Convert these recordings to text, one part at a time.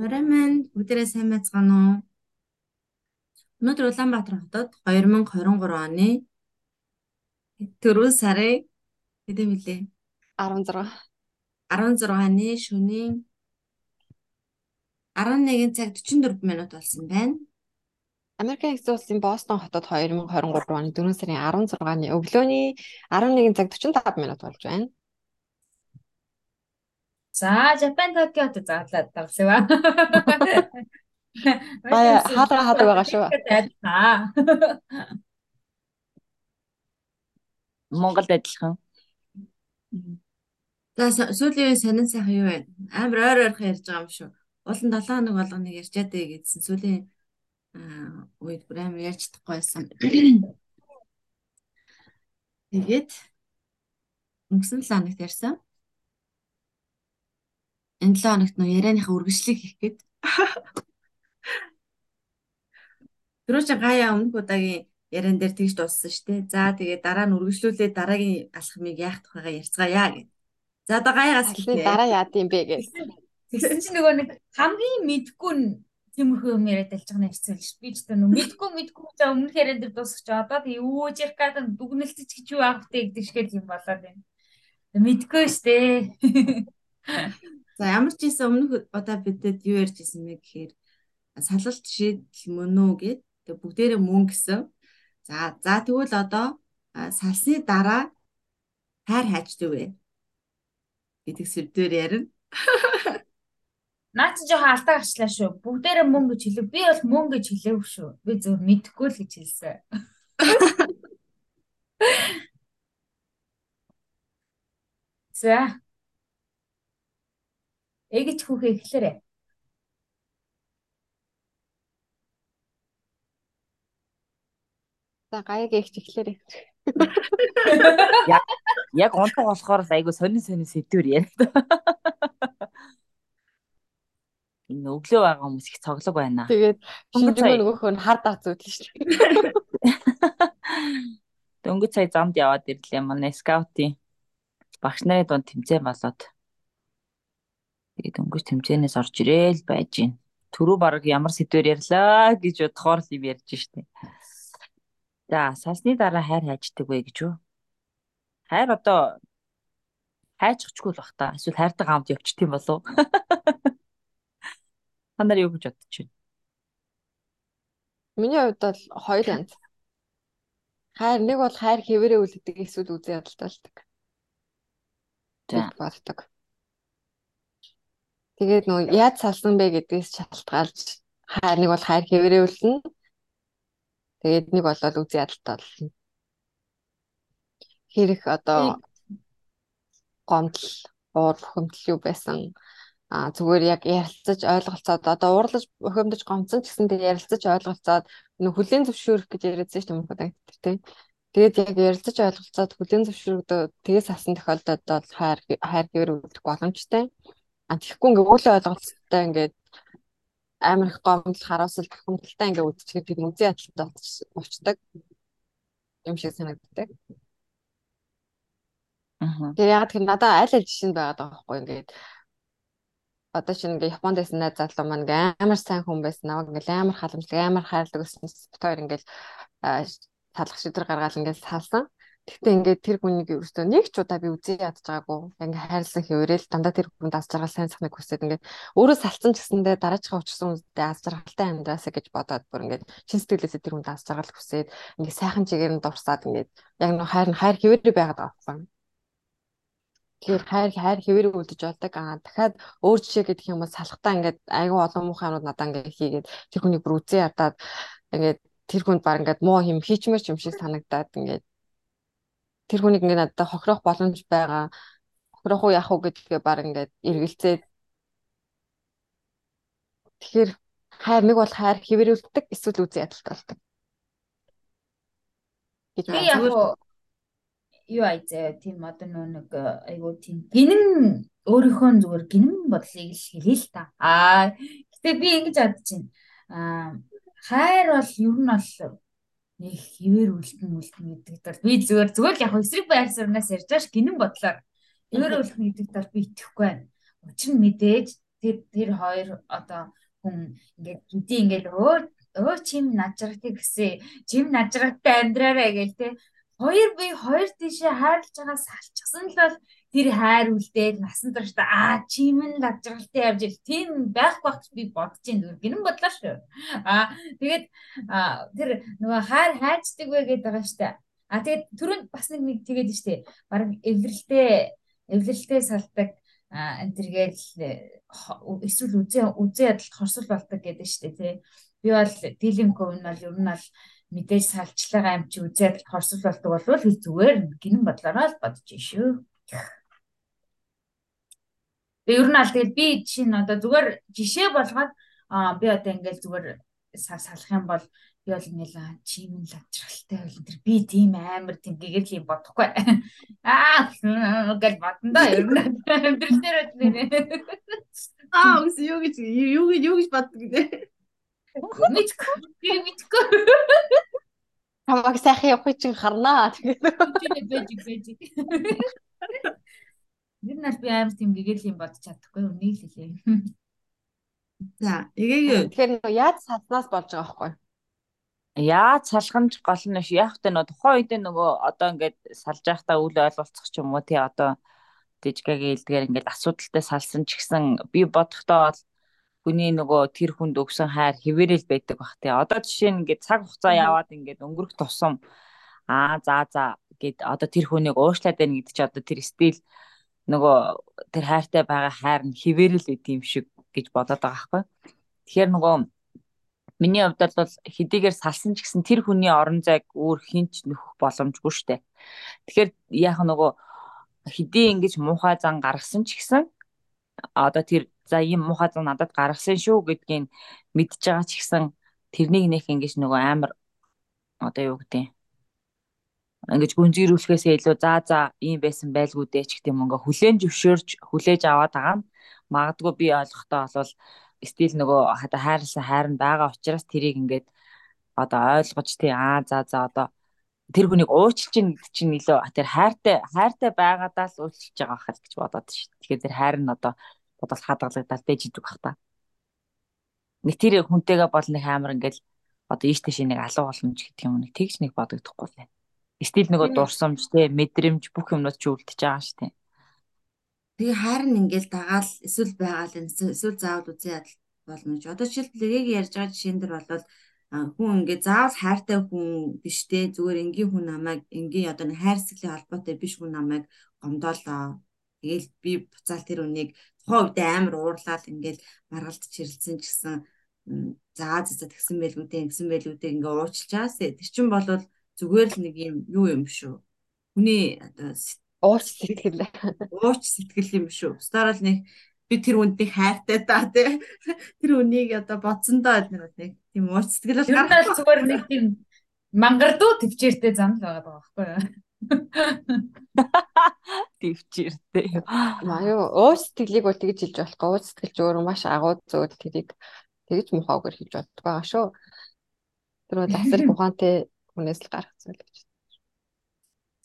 Орой минь бүгдээрээ сайн байцгаана уу? Өнөөдөр Улаанбаатар хотод 2023 оны 4 сарын хэдэн вүлээ? 16. 16-ны шөнийн 11 цаг 44 минут болсон байна. Америкийн нэгдсэн улсын Бостон хотод 2023 оны 4 сарын 16-ны өглөөний 11 цаг 45 минут болж байна. За, Japan Tokyo-д заалаад давсаа. Бая хадаа хадаа байгаа шүү. Монголд адилхан. За сүүлийн сонин сайхан юу вэ? Амар ойр ойрхон ярьж байгаа юм шүү. Улан 7 хоног болгоныг ярьчаад дээ гэдсэн. Сүүлийн үед бүр амар ярьж чадахгүй байсан. Тэгээд өнгөрсөн 7 хоногт ярьсан. Энэ 7 хоногт нөө ярианыхаа үргэлжлэлийг хийх гээд. Чи гаяа өмнөх удаагийн яриан дээр тэгж дууссан шүү дээ. За тэгээд дараа нь үргэлжлүүлээд дараагийн алхмыг яах тухайгаа ярьцгаая гэв. За одоо гаяагаас хэлнэ. Дараа яад юм бэ гэж. Тэгсэн чи нөгөө нэг хамгийн мэдгүй тиймэрхүү юм яриад алж байгаа нь хэцүү л ш. Би ч гэдэг нь мэдгүй мэдгүй за өмнөх яриан дээр дуусах чи одоо тэг ярих гэдэг дүгнэлтэж гэж юу аах вэ гэдэг шиг юм болоод байна. Мэдгүй штэ. За ямар ч ийсэн өмнөх удаа бидэд юу ярьж ирсэн бэ гэхээр салалт шийдэл мөн үү гэд бүгдээрээ мөн гэсэн. За за тэгвэл одоо салсны дараа хайр хайчдаг вэ гэдэг сэдвээр ярина. Наа чи жоохон алдаа гарчлаа шүү. Бүгдээрээ мөн гэж хэлв. Би бол мөн гэж хэлээгүй шүү. Би зөв мэдэхгүй л гэж хэлсэн. За Эгч хүүхээ эхлээрэй. За гаяг эгч эхлээрэй. Яг яг унтах болохоор айгу сонин сонин сэдвэр яриад. Энэ өглөө байгаа хүмүүс их цоглог байна. Тэгээд шинжгүй нөгөөх нь хар дац үзлээ шүү дээ. Дөнгөж сая замд яваад ирлээ манай скаутын багш нарын дунд тэмцээн болоод Тэгээд өнгөс тэмцээнээс орж ирээл байж гин. Төрөө баг ямар сэдвэр ярьлаа гэж бодохоор л юм ярьж штэ. За, сасны дараа хайр хайждаг вэ гэж юу? Хайр одоо хайчихгүй л бах та. Эсвэл хайртай хамт явчих тийм болов уу? Та нар юу гэж бодож байна? Миний хувьд бол хоёр янз. Хайр нэг бол хайр хэвээрээ үлддэг эсвэл үзээ ядалталдаг. За. боддог. Тэгээд нөгөө яаж салсан бэ гэдгээс шалтгаалж хайр нэг бол хайр хэвээрээ үлнэ. Тэгээд нэг болоод үгүй ядалтай болно. Хэрэг одоо гомдол, уур бухимдал юу байсан а зүгээр яг ярилцаж ойлголцоод одоо уурлаж бухимдаж гомцсон гэсэн тэг ярилцаж ойлголцоод нөх хүлийн зөвшөөрөх гэж яриадсан шүү дээ удаа тийм. Тэгээд яг ярилцаж ойлголцоод хүлийн зөвшөөрөгдөө тэгээс асан тохиолдолд бол хайр хайр гэвэр үлдэх боломжтой. А тэгэхгүй ингээ өөглөө ойлголцолтой ингээд амар их гомдол хараасал бахимдалтай ингээ үдчихээр тийм үзий ядалтай болчдаг юм шиг санагддаг. Аа. Тэгээ яг тэр надад аль аль жишээнд байгаад байгаа байхгүй ингээд одоо чинь ингээ Японд байсан найз залуу маань ингээ амар сайн хүн байсан намайг ингээ амар халамжлаг амар хайрладаг гэсэн битээр ингээ салах шийдвэр гаргаад ингээ салсан. Гэхдээ ингээд тэр хүнийг ерөөсөө нэг ч удаа би үзээ ядж байгаагүй. Ингээ хайрлсан хэвээрэл дандаа тэр хүнд аз жаргал сайн сахныг хүсээд ингээд өөрөө салцсан ч гэсэндээ дараачихаа учрсан үедээ аз жаргалтай амьдраасаа гэж бодоод бүр ингээд чин сэтгэлээсээ тэр хүнд аз жаргал хүсээд ингээ сайхан чигээр нь дурсаад ингээд яг нэг хайр нь хайр хэвээрээ байгаад байгаа байхгүй. Тэгэхээр хайр хайр хэвээрээ үлдэж болдог. Аа дахиад өөр жишээ гэдэг юм бол салхтаа ингээд айгүй олон муухай юмуд надаа ингээд хийгээд тэр хүнийг бүр үзээ ядаад ингээд тэр хүнд баг ингээд муу юм хийчмэр юм шиг санагдаад ингээд тэр хүнийг ингээд надад хохирох боломж байгаа. Хохирох уу яах уу гэдгээ баг ингээд эргэлзээд тэгэхээр хайр нэг бол хайр хэвэрүүлдэг эсвэл үзий ядалтай болдог. гэж би яг юу айзээ тийм одоо нөө нэг айгуу тийм гинэн өөрийнхөө зүгээр гинэн бодлыг л хэлээ л та. Аа гэтээ би ингэж бодож байна. Аа хайр бол ер нь бол нэг хിവэр үлдэн үлдэн гэдэг тал. Би зүгээр зүгээр яг эсрэг байр сууриас ярьж байгаа ш гинэн бодлоор. Хിവэр үлдэн гэдэг тал би итгэхгүй байна. Учир нь мэдээж тэр тэр хоёр одоо хүн ингээд хэдий ингээд өө өө чим наджрагтыг гэсэн чим наджрагтай амьдраарэ гэл те хоёр би хоёр тийшээ хайрлаж байгаа салчихсан л бол тэр хайр үлдээд насан турш та аа чим нь наджрагтай явж ил тийм байх багт би бодож ин зүгээр. Гинэн бодлоо шүү. Аа тэгээд тэр нөгөө хайр хайчдаг вэ гэдэг байгаа штэ а тэгээд түрүүнд бас нэг нэг тэгээд штэ баг эвлэрэлтэй эвлэрэлтэй салдаг тэргээл эсвэл үзээ үзээ ядалт хорсол болдог гэдэг штэ тий. Би бол дийлэнхөө нь бол ер нь бол мэдээж салчлага амч үзээ ядалт хорсол болдог хэл зүгээр гинэн бодлороо л бодож шүү. Тэгээ ер нь аль тэгэл би чинь одоо зүгээр жишээ болгоод би одоо ингээл зүгээр салах юм бол би бол ингээл чимэн лавчралтай бол тэр би тийм амар тийм гэгэрл юм бодохгүй. Аа гэл бодно да ер нь. Амьдрал дээр үү аа үс юу гэж юу гэж юу гэж боддог гэ мэдгүй. Би мэдгүй. Хамаг сайхан явах чинь харнаа. Тэгээд байж байж нь аль би амар тийм гэгэрл юм бодож чадахгүй үнийг л хэлээ. За, эгээгээ. Тэгэхээр яаж салснаас болж байгаа байхгүй? Юу? Яаж салхамж гол нь яг тэ нөө тухайн үед нөгөө одоо ингээд салж байхдаа үл ойлголцох ч юм уу тий одоо дижгагийн илдгээр ингээд асуудалтай салсан ч гэсэн би бодохдоо бол хүний нөгөө тэр хүнд өгсөн хайр хэвээрэл байдаг бах тий. Одоо жишээ нь ингээд цаг хугацаа яваад ингээд өнгөрөх тусам аа за за гэд одоо тэр хүнийг уушлаад байна гэдэг чи одоо тэр стил нөгөө тэр хайртай байгаа хайр нь хэвээрэл байд юм шиг гэж бодоод байгаа байхгүй. Тэгэхээр нөгөө Миний хувьд бол хэдийгээр салсан ч гэсэн тэр хүний орон зайг өөр хинч нөхөх боломжгүй штэ. Тэгэхээр яг нөгөө хэдий ингэж муухай зан гаргасан ч гэсэн одоо тэр за ийм муухай зан надад гаргасан шүү гэдгийг мэдж байгаа ч гэсэн тэрнийг нэх ингэж нөгөө амар одоо юу гэдэг ингэж гүнзгийрүүлэхээсээ илүү за за ийм байсан байлгүй дээ ч гэдэг юм. Ингээ хүлэн зөвшөөрж хүлээж аваад байгаа нь магадгүй би ойлгохтой болвол стил нөгөө хата хайрласан хайр нь байгаа учраас тэрийг ингээд одоо ойлгож тий аа за за одоо тэр хүнийг уучлж чинь гэдэг чинь илүү тэр хайртай хайртай байгаадаа л уучлж байгаа хэл гэж бодоод шүү. Тэгэхээр тэр хайр нь одоо бодол хадгалагдал дэж идэг бах та. Нэг тэр хүнтэйгээ бол нэг амар ингээл одоо ийш тийш нэг алуу боломж гэдэг юм нэг тэгж нэг бодогдохгүй л байна. Стил нөгөө дурсамж тий мэдрэмж бүх юмнууд ч үлдчихэж байгаа шүү дээ. Тэгээ хайр нь ингээл дагаал эсвэл байгаал эсвэл заавал үзээ ядал болно гэж. Одоо жишээлбэл яг ярьж байгаа жишээн дээр бол хүн ингээд заавал хайртай хүн биш те зүгээр энгийн хүн намайг энгийн одоо хайрцаглийн холбоотой биш хүн намайг гомдоолоо. Тэгээл би буцаал тэр үнийг тухайн үед амар уурлаад ингээд маргалд чирэлсэн ч гэсэн заа заа тэгсэн байлгүй дээ гэсэн байлгүй дээ ингээ уучлж байгаас тэр чин бол зүгээр л нэг юм юу юм шүү. Хүний одоо ууч сэтгэл ууч сэтгэл юм шүү. Старал нэг би тэр үндийг хайртай да тий. Тэр үнийг одоо бодсондоо нэг тийм ууч сэтгэл бол зүгээр нэг тийм мангардуу төвчээртэй зам л байгаа байхгүй юу? Төвчээртэй. Маа юу ууч сэтгэлийг бол тэгж хэлж болохгүй. Ууч сэтгэлч өөрөө маш агуу зүйл тэрийг тэгж мухаагаар хэлж боддог байгаа шүү. Тэр бол асар ухаантай хүнээс л гарах зүйл гэж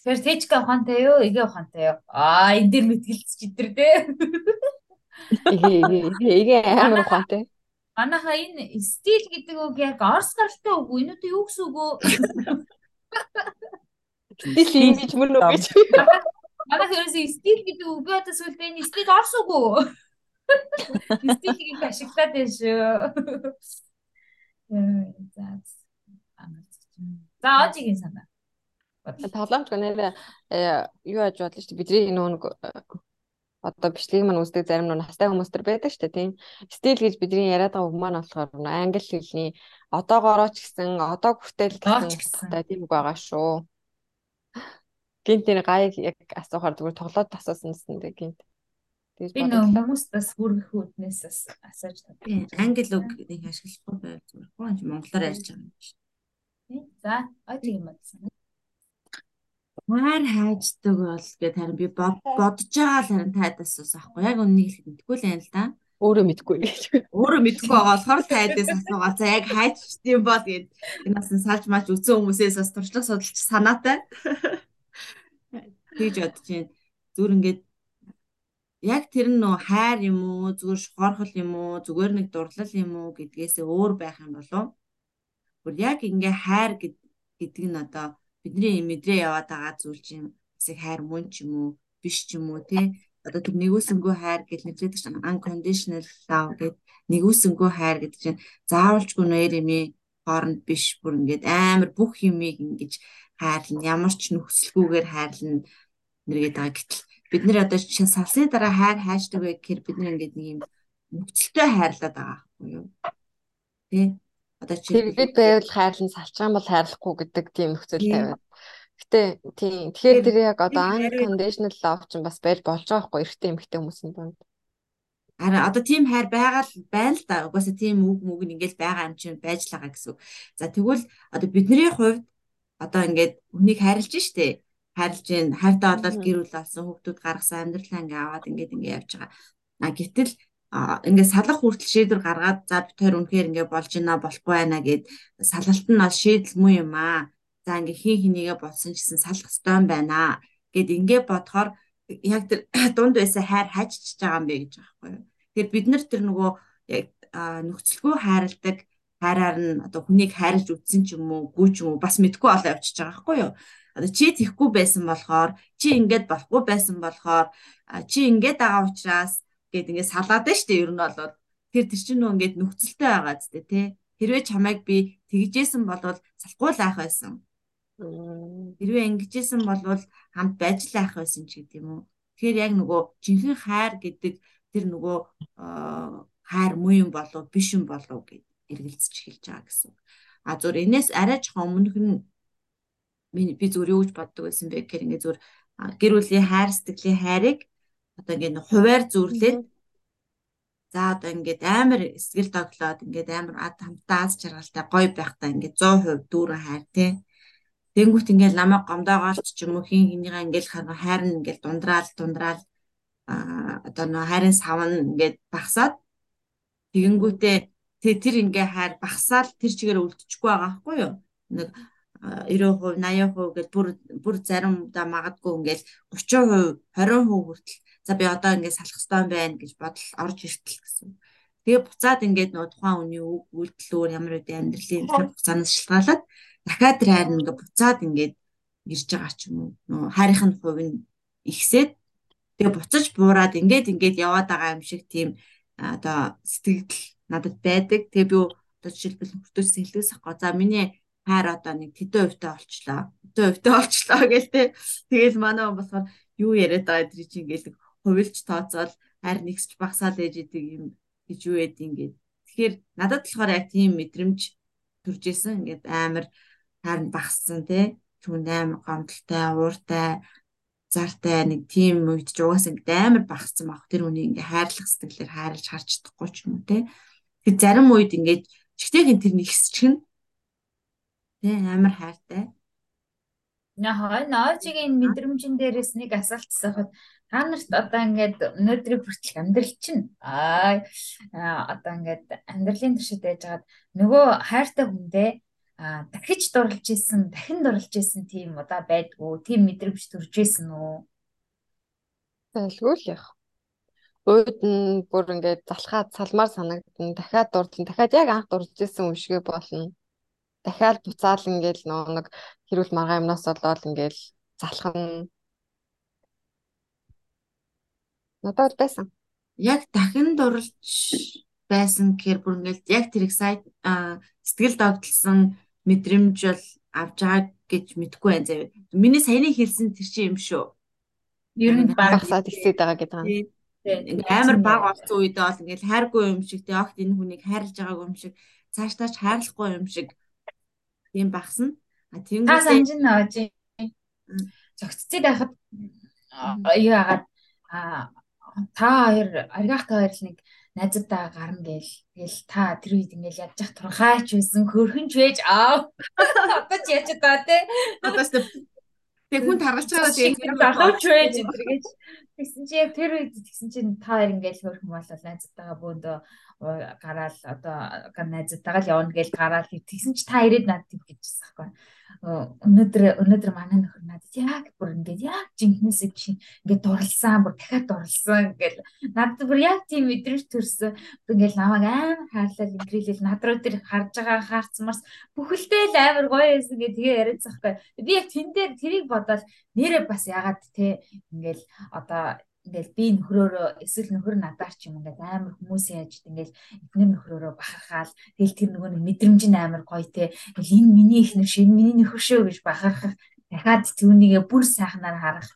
Тэгэхээр тэжка ухаантай юу, эгэ ухаантай юу? Аа, энэ дэр мэтгэлцэж идэр дээ. Эгэ эгэ амар ухаантай. Манайха энэ стил гэдэг үг яг орс гаралтай үг үү? Энэ үү юу гэсэн үг үү? Стил ингэж мөн үү гэж. Манайха ерөөсөө стил гэдэг үг би одоо сүлдээ энэ стил орс үү? Стилийг ашиглаад байна шүү. За. За, ажигийн санаа. Тоглоомч нэрээ юу яаж бодлоо шүү дээ. Бидний нүүн одоо бичлэг маань үздэг зарим нь настай хүмүүс төр байдаг шүү дээ тийм. Стил гэж бидний яриад байгаа үг маань болохоор англи хэлний одоогоороо ч гэсэн одоо хүртэл гэсэн тийм үг байгаа шүү. Гинт энэ гайг яг асуухаар зүгээр тоглоод асуусан гэсэн гинт. Би нөө хүмүүс бас хүргэх үднээс асууж байна. Англи үг нэг ашиглахгүй байв зүгээр. Гоо монголоор ярьж байгаа юм шүү. За, ой тийм юм Хайр хайждаг бол гэд харин би бодож байгаа л харин тайдаас ус аахгүй. Яг үннийг хэлэхэд мэдгүй л юм л да. Өөрөө мэдгүй гэж. Өөрөө мэдгүй байгаа болохоор тайдаас асуугаа. За яг хайчт юм бол гэд энэ бас салж мач үзсэн хүмүүсээс бас туршлага судалж санаатай. Тэгж бодож байна. Зүр ингээд яг тэр нь нөө хайр юм уу зүгээр шухархал юм уу зүгээр нэг дурлал юм уу гэдгээсээ өөр байх юм болов. Бүр яг ингээ хайр гэдэг нь одоо бидний мэдрээ яваад байгаа зүйл чинь эсвэл хайр мөн ч юм уу биш ч юм уу тий. Одоо тэр нэгүсэнгүй хайр гэж нэрлэдэг чинь unconditional love гэдэг нэгүсэнгүй хайр гэдэг чинь заавалжгүй нэр юмээ хооронд биш. Бүр ингээд амар бүх юмыг ингэж хайрлна. Ямар ч нөхцөлгүйгээр хайрлна. Нэргээд байгаа гэтэл бид нэр одоо чинь салсны дараа хайр хайшдаг вэ гэхээр бид нэр ингээд нэг юм нөхцөлтэй хайрлаад байгаа байхгүй юу? Тий одоо чи тэгээд байвал хайрлан салчих юм бол хайрлахгүй гэдэг тийм нөхцөл тавиад Гэтэ тийм тэгэхээр тэр яг одоо unconditional love ч бас байж болж байгаа байхгүй. Эрэгтэй эмэгтэй хүмүүсийн дунд. Харин одоо тийм хайр байгаа л байна л да. Угаасаа тийм үг мүг нь ингээл байгаа юм чинь байж л байгаа гэсэн үг. За тэгвэл одоо бидний хувьд одоо ингээд хүнийг хайрлж штэ. Хайрлж гин хайртай болол гэр бүл болсон хүүхдүүд гаргасан амьдралаа ингээ аваад ингээд ингээ явж байгаа. А гэтэл ингээд салах хүртэл шийдвэр гаргаад за хоёр үнэхээр ингээ болж байна болохгүй байна гэд салалт нь бол шийдэл муу юм аа за ингээ хин хинийгээ бодсон ч гэсэн салах ёстой юм байна гэд ингээ бодохоор яг тэр дунд байсан хайр хажиж байгаа юм бэ гэж байгаа байхгүй юу. Тэгэхээр бид нар тэр нөгөө яг нөхцөлгүй хайрладаг хайраар нь одоо хүнийг хайрлж үтсэн ч юм уу, гүү ч юм уу бас мэдгүй олоо явчихж байгаа байхгүй юу. Одоо чи тэхгүй байсан болохоор, чи ингээд болохгүй байсан болохоор, чи ингээд байгаа учраас гэд ингээд салаад штэ ер нь бол тэр тэр чинь нөө ингээд нөхцөлтэй байгаа зү тэ хэрвээ чамайг би тэгжсэн болвол салахгүй л ах байсан Хэрвээ ингэжсэн бол хамт байж л ах байсан ч гэдэм үү. Тэгэхээр яг нөгөө жинхэнэ хайр гэдэг тэр нөгөө хайр муу юм болов биш юм болов гэд эргэлзэж эхэлж байгаа гэсэн. А зүгээр энэс арай жоохон өмнөх нь би зүгээр юу гэж боддог байсан бэ гэхээр ингээ зүгээр гэр бүлийн хайр сэтгэлийн хайрыг одоо ингээ хуваар зүрлээд за одоо ингээд амар сэтгэл тоглоод ингээд амар ад хамтаа аз жаргалтай гоё байхдаа ингээд 100% дүүрэн хайр тий Тэнгүүт ингээл намайг гомдоогоолч ч юм уу хин хинийгаа ингээл хайрна ингээл дундраал дундраал а одоо нөө хайрын сав нь ингээд багсаад тэгэнгүүтээ тэр ингээ хайр багсаал тэр чигээр үлдчихгүй байгаа байхгүй юу нэг 90% 80% гэж бүр бүр заримдаа магадгүй ингээл 30% 20% хүртэл за би одоо ингээд салах хэрэгтэй байна гэж бодол орж иртэл гэсэн. Тэгээ буцаад ингээд нөө тухайн үний үг үйлдэлөөр ямар үдэ амьдралын хугацаанаас шалтгаалаад дахиад тэр хайр ингээ буцаад ингээд ирж байгаа ч юм уу. Нөө хайрынх нь хувь нь ихсээд тэгээ буцаж буураад ингээд ингээд яваад байгаа юм шиг тийм одоо сэтгэл надад байдаг. Тэгээ би одоо жишээлбэл хүртөөс сэлгээс ахгүй. За миний хайр одоо нэг тэдэн хувьтай болчлоо. Тэдэн хувьтай болчлоо гэл тэ. Тэгэл манай болохоор юу яриад байгаа тэр чинь ингээл хувилж тооцоол хайр нэгсч багсаал ээж идэг юм гэж юу яд ингээд. Тэгэхээр надад болохоор яг тийм мэдрэмж төрж исэн. Ингээд амар харин багассан тий түүнд амар гомдолтой ууртай зартай нэг тийм үед ч угаасаа ингэ амар багассан баг тэр үнийг ингээ хайрлах сэтгэлээр хайрлаж харж чадахгүй ч юм уу тий тэр зарим үед ингээд чигтэйгэн тэр нэгсчихнэ тий амар хайртай. Яхаа наажигийн мэдрэмжин дээрээс нэг асуулт асуухад та нарт одоо ингээд өнөөдрийг хүртэл амьдрал чинь аа одоо ингээд амьдралын туршид байжгаад нөгөө хайртай хүндээ а дахиж дурлж исэн, дахин дурлж исэн тийм удаа байдгүй, тийм мэдрэмж төрж исэн үү? Байлгүй л яг. Ууд нь бүр ингээд залхаад салмаар санагдана. Дахиад дурдлан, дахиад яг анх дурлж исэн юм шигэ болно. Дахиад буцаал ингээд нөө нэг хэрүүл маргаа юмнаас болоод ингээд залхана. Надад байсан. Яг дахин дурлж байсан гэхээр бүр ингээд яг тэр сайт сэтгэл догтлсон мэдрэмж бол авч байгаа гэж мэдгүй байна зав. Миний саяны хэлсэн тэр чинь юм шүү. Ер нь багсаад ихсээд байгаа гэдэг юм. Ингээ амар баг олцсон үедээ бол ингээл хайргүй юм шиг тий огт энэ хүнийг хайрлаж байгааг юм шиг цаашдаач хайрлахгүй юм шиг тийм багсна. А тэнгүүт та санжин нааж зөгццөд байхад юу яагаад а та хоёр аргаахтай хоёр л нэг найзуудаа гарна гээл. Тэгэл та тэр үед ингээл ядж явах турхаач байсан, хөрхөнч байж аа. Одоо ч яаж байгаа те. Одоо ч тэг хүн таргалж байгаа тэгээд залууч байж тэргээж Тэгсэн чи яг тэр үед тэгсэн чинь та хоёр ингээл хөрхөн болол найзтайгаа бөөндөө гараал одоо найзтайгаа л явна гэж гараал тэгсэн чи та ирээд надад тийм гэжсэн байхгүй. Өнөөдөр өнөөдөр манай нөхөр яг бүр ингээд яг жинхнээсээ чи ингээд дурлсан бүр дахиад дурлсан ингээл надад бүр яг тийм мэдрэмж төрсөн. Ингээл намайг амар хаалал ингээл над руу тэр харж байгаа хаарцмарс бүхэлдээ л амар гоё байсан гэ тэгээ яриадсан байхгүй. Би яг тэн дээр тэрийг бодоод нэрээ бас ягаад те ингээл одоо ингээл би нөхрөөрөө эсвэл нөхөр надаар ч юм ингээд амар хүмүүс яаж ингээл эхнэр нөхрөөрөө бахархаал тэгэл тэр нөгөө нэг мэдрэмж нь амар гоё те. Энэ миний эхнэр шин миний нөхөр шүү гэж бахархах дахиад түүнийгээ бүр сайхнаар харах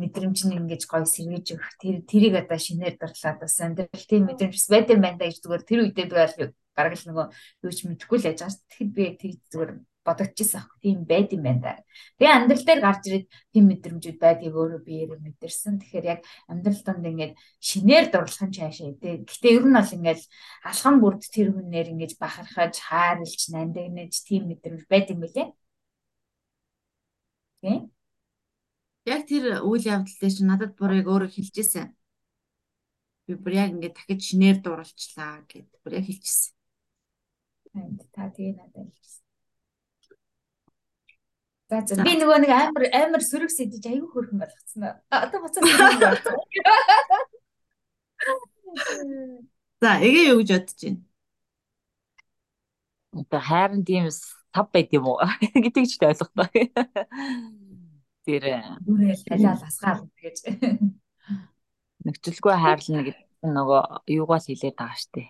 мэдрэмж нь ингэж гоё сэргээж өгөх тэр тэрийг одоо шинээр дурлаад бас амьдрал тийм мэдрэмж байт юм байна гэж зүгээр тэр үедээ би бол гараг л нөгөө юу ч мэдэхгүй л яаж байгаа. Тэгэхэд би тэг зүгээр бодогдчихсан ах тийм байд юм байна да. Тэгээ амьдрал дээр гарч ирээд тийм мэдрэмжүүд байдгийг өөрөө биеэрээ мэдэрсэн. Тэгэхээр яг амьдрал донд ингээд шинээр дурлах нь цаашаа тий. Гэтэ ер нь бол ингээд алхам бүрд тэр хүнээр ингээд бахархаж, хайрлж, нандинаж тийм мэдрэмж байд юм билээ. Тий. Яг тэр үйл явдал дээр чинь надад бүр яг өөрөө хэлжсэн. Би бүр яг ингээд дахиж шинээр дурлцлаа гэд бүр яг хэлчихсэн. Та тэгээ надад хэлчихсэн. За за би нөгөө нэг амар амар сөрөг сэдэж аягүй хөөрхөн болгоцсон аа. Одоо буцаад сөрөг болсон. За эгээ юу гэж бодож байна? Одоо хайрын тийм сав байд юм уу гэдгийг ч ойлгохгүй. Тэр нүрэл талиал асгаал гэж. Нэгчлгүй хайрлна гэдэг нөгөө юугаа л хэлээд байгаа штеп.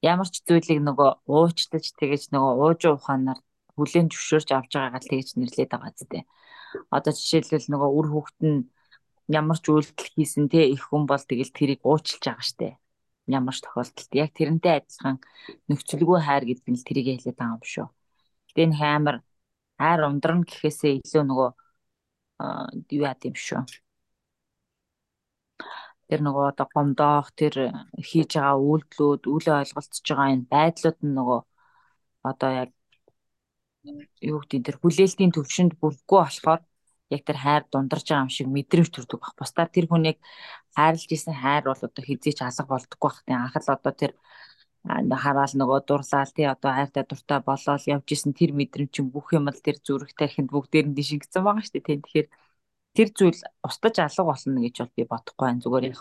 Ямар ч зүйлийг нөгөө уучлаж тэгэж нөгөө уужуу ухаанаар хүлэн зөвшөөрч авч байгаагаа тэгж нэрлээд байгаа зү. Одоо жишээлбэл нөгөө үр хүүхэд нь ямар ч үйлдэл хийсэн те их хүн бол тэгэл тэрийг уучлж байгаа штэ. Ямар ч тохиолдолд яг тэрнтэй адилхан нөхцөлгүй хайр гэдэг нь тэрийг хэлээд байгаа юм шүү. Гэтэ энэ хаймар хайр ундрна гэхээсээ илүү нөгөө юу яа гэм шүү. Тэр нөгөө одоо гомдоох тэр хийж байгаа үйлдэлүүд, үйл ойлголцож байгаа энэ байдлууд нь нөгөө одоо яг юу гэдэг тэр хүлээлтийн төвшөнд бүргүй болохоор яг тэр хайр дундарч байгаа юм шиг мэдрэмж төрдөг баг. Бусдаар тэр хүнийг хайрлж исэн хайр бол одоо хизээч алга болдоггүй бах. Тэг анх л одоо тэр хараал нөгөө дурлал тий одоо хайртай дуртай болоод явж исэн тэр мэдрэмж чинь бүх юм л тэр зүрх тархинд бүгдээр нь дишигдсэн байгаа шүү дээ тий. Тэгэхээр тэр зүйл устж алга болно гэж бол би бодохгүй байна. Зүгээр яг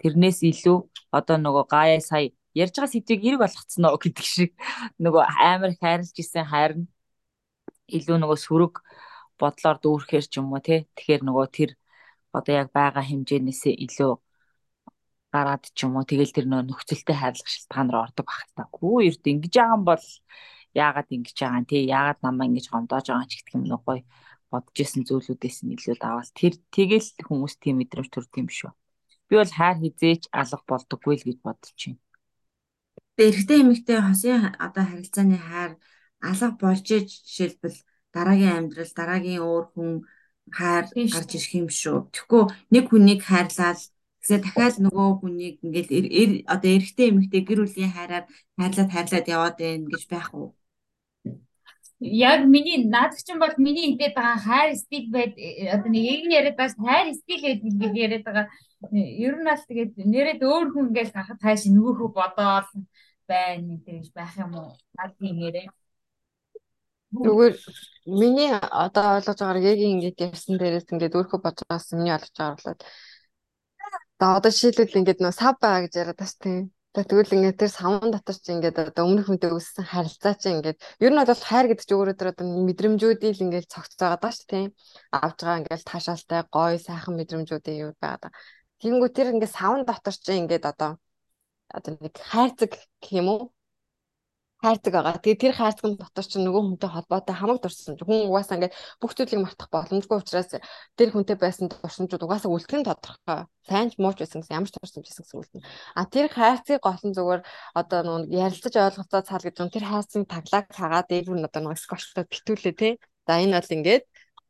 тэрнээс илүү одоо нөгөө гаяа сая ярьж байгаа сэдвийг эрг болгоцсон оо гэдэг шиг нөгөө амар хайрлж исэн хайр нь илүү нөгөө сөрөг бодлоор дүүрхээр ч юм уу тий. Тэгэхээр нөгөө тэр одоо яг байгаа хэмжээнээсээ илүү гараад ч юм уу тэгэл тэр нөө нөхцөлтэй хайрлах шалтгаан руу ордог баг та. Гүү эрт ингэж байгаа юм бол яагаад ингэж байгаа юм тий яагаад намаа ингэж гомдоож байгаа ч гэх юм нэг гоё бодож исэн зүйлүүдээс нь илүү даваал тэр тэгэл хүмүүс тийм мэдрэмж төрдөг юм шүү. Би бол хайр хизээч алга болдоггүй л гэж бодож байна. Эрэгтэй эмэгтэй хосын одоо харилцааны хайр алга болж иж жишээлбэл дараагийн амьдрал дараагийн өөр хүн хайр гарч ирэх юм шүү. Тэгэхгүй нэг хүнийг хайрлаад гэсэн дахиад нөгөө хүнийг ингээд одоо эрэгтэй эмэгтэй гэр бүлийн хайраар хайрлаад хайрлаад яваад байна гэж байх уу? Яг миний наад чинь бол миний хэлээд байгаа хайр стил байд одоо нэг ийг яриад байгаа хайр стил гэдэг яриад байгаа. Ер нь аль тэгээд нэрэд өөр хүн ингээд гарахад хайш нөгөөхөө бодоол байна гэж байх юм уу? Тийм нэрээ. Зүгээр миний одоо ойлгож байгаагаар яг ингэж ярьсан дээрээс ингээд өөрхөө бодож байгаас миний ойлгож байгаа болоод за одоо жишээлбэл ингээд нөө сав байгаа гэж яриад бас тийм. Тэгвэл ингээд тэр савн дотор чи ингээд одоо өмнөх хүнтэй үүссэн харилцаа чи ингээд ер нь бол хайр гэдэг чи өөрөө тэр одоо мэдрэмжүүдийг ингээд цогцож байгаа даа шүү тийм. Авж байгаа ингээд таашаалтай гоё сайхан мэдрэмжүүдийн юу байгаа. Тэгэнгүүт тэр ингээд савн дотор чи ингээд одоо одоо нэг хайрцаг гэх юм уу хайрцаг байгаа. Тэгээ тэр хайрцаг нь дотор чинь нөгөө хүнтэй холбоотой хамаг дурсан. Хүн угаасаа ингээд бүх зүйлийг мартах боломжгүй учраас тэр хүнтэй байсан дурсамжууд угаасаа үлдэх нь тодорхой. Сайн ч мууч байсан гэсэн ямар ч дурсамж байсан гэсэн үлдэн. А тэр хайрцгийг гол нь зүгээр одоо нөгөө ярилцаж ойлголцоо цаал гэж тэр хайрцгийн таглаг хагаад дээр нь одоо нөгөө скотчтой битүүлээ тий. За энэ бол ингээд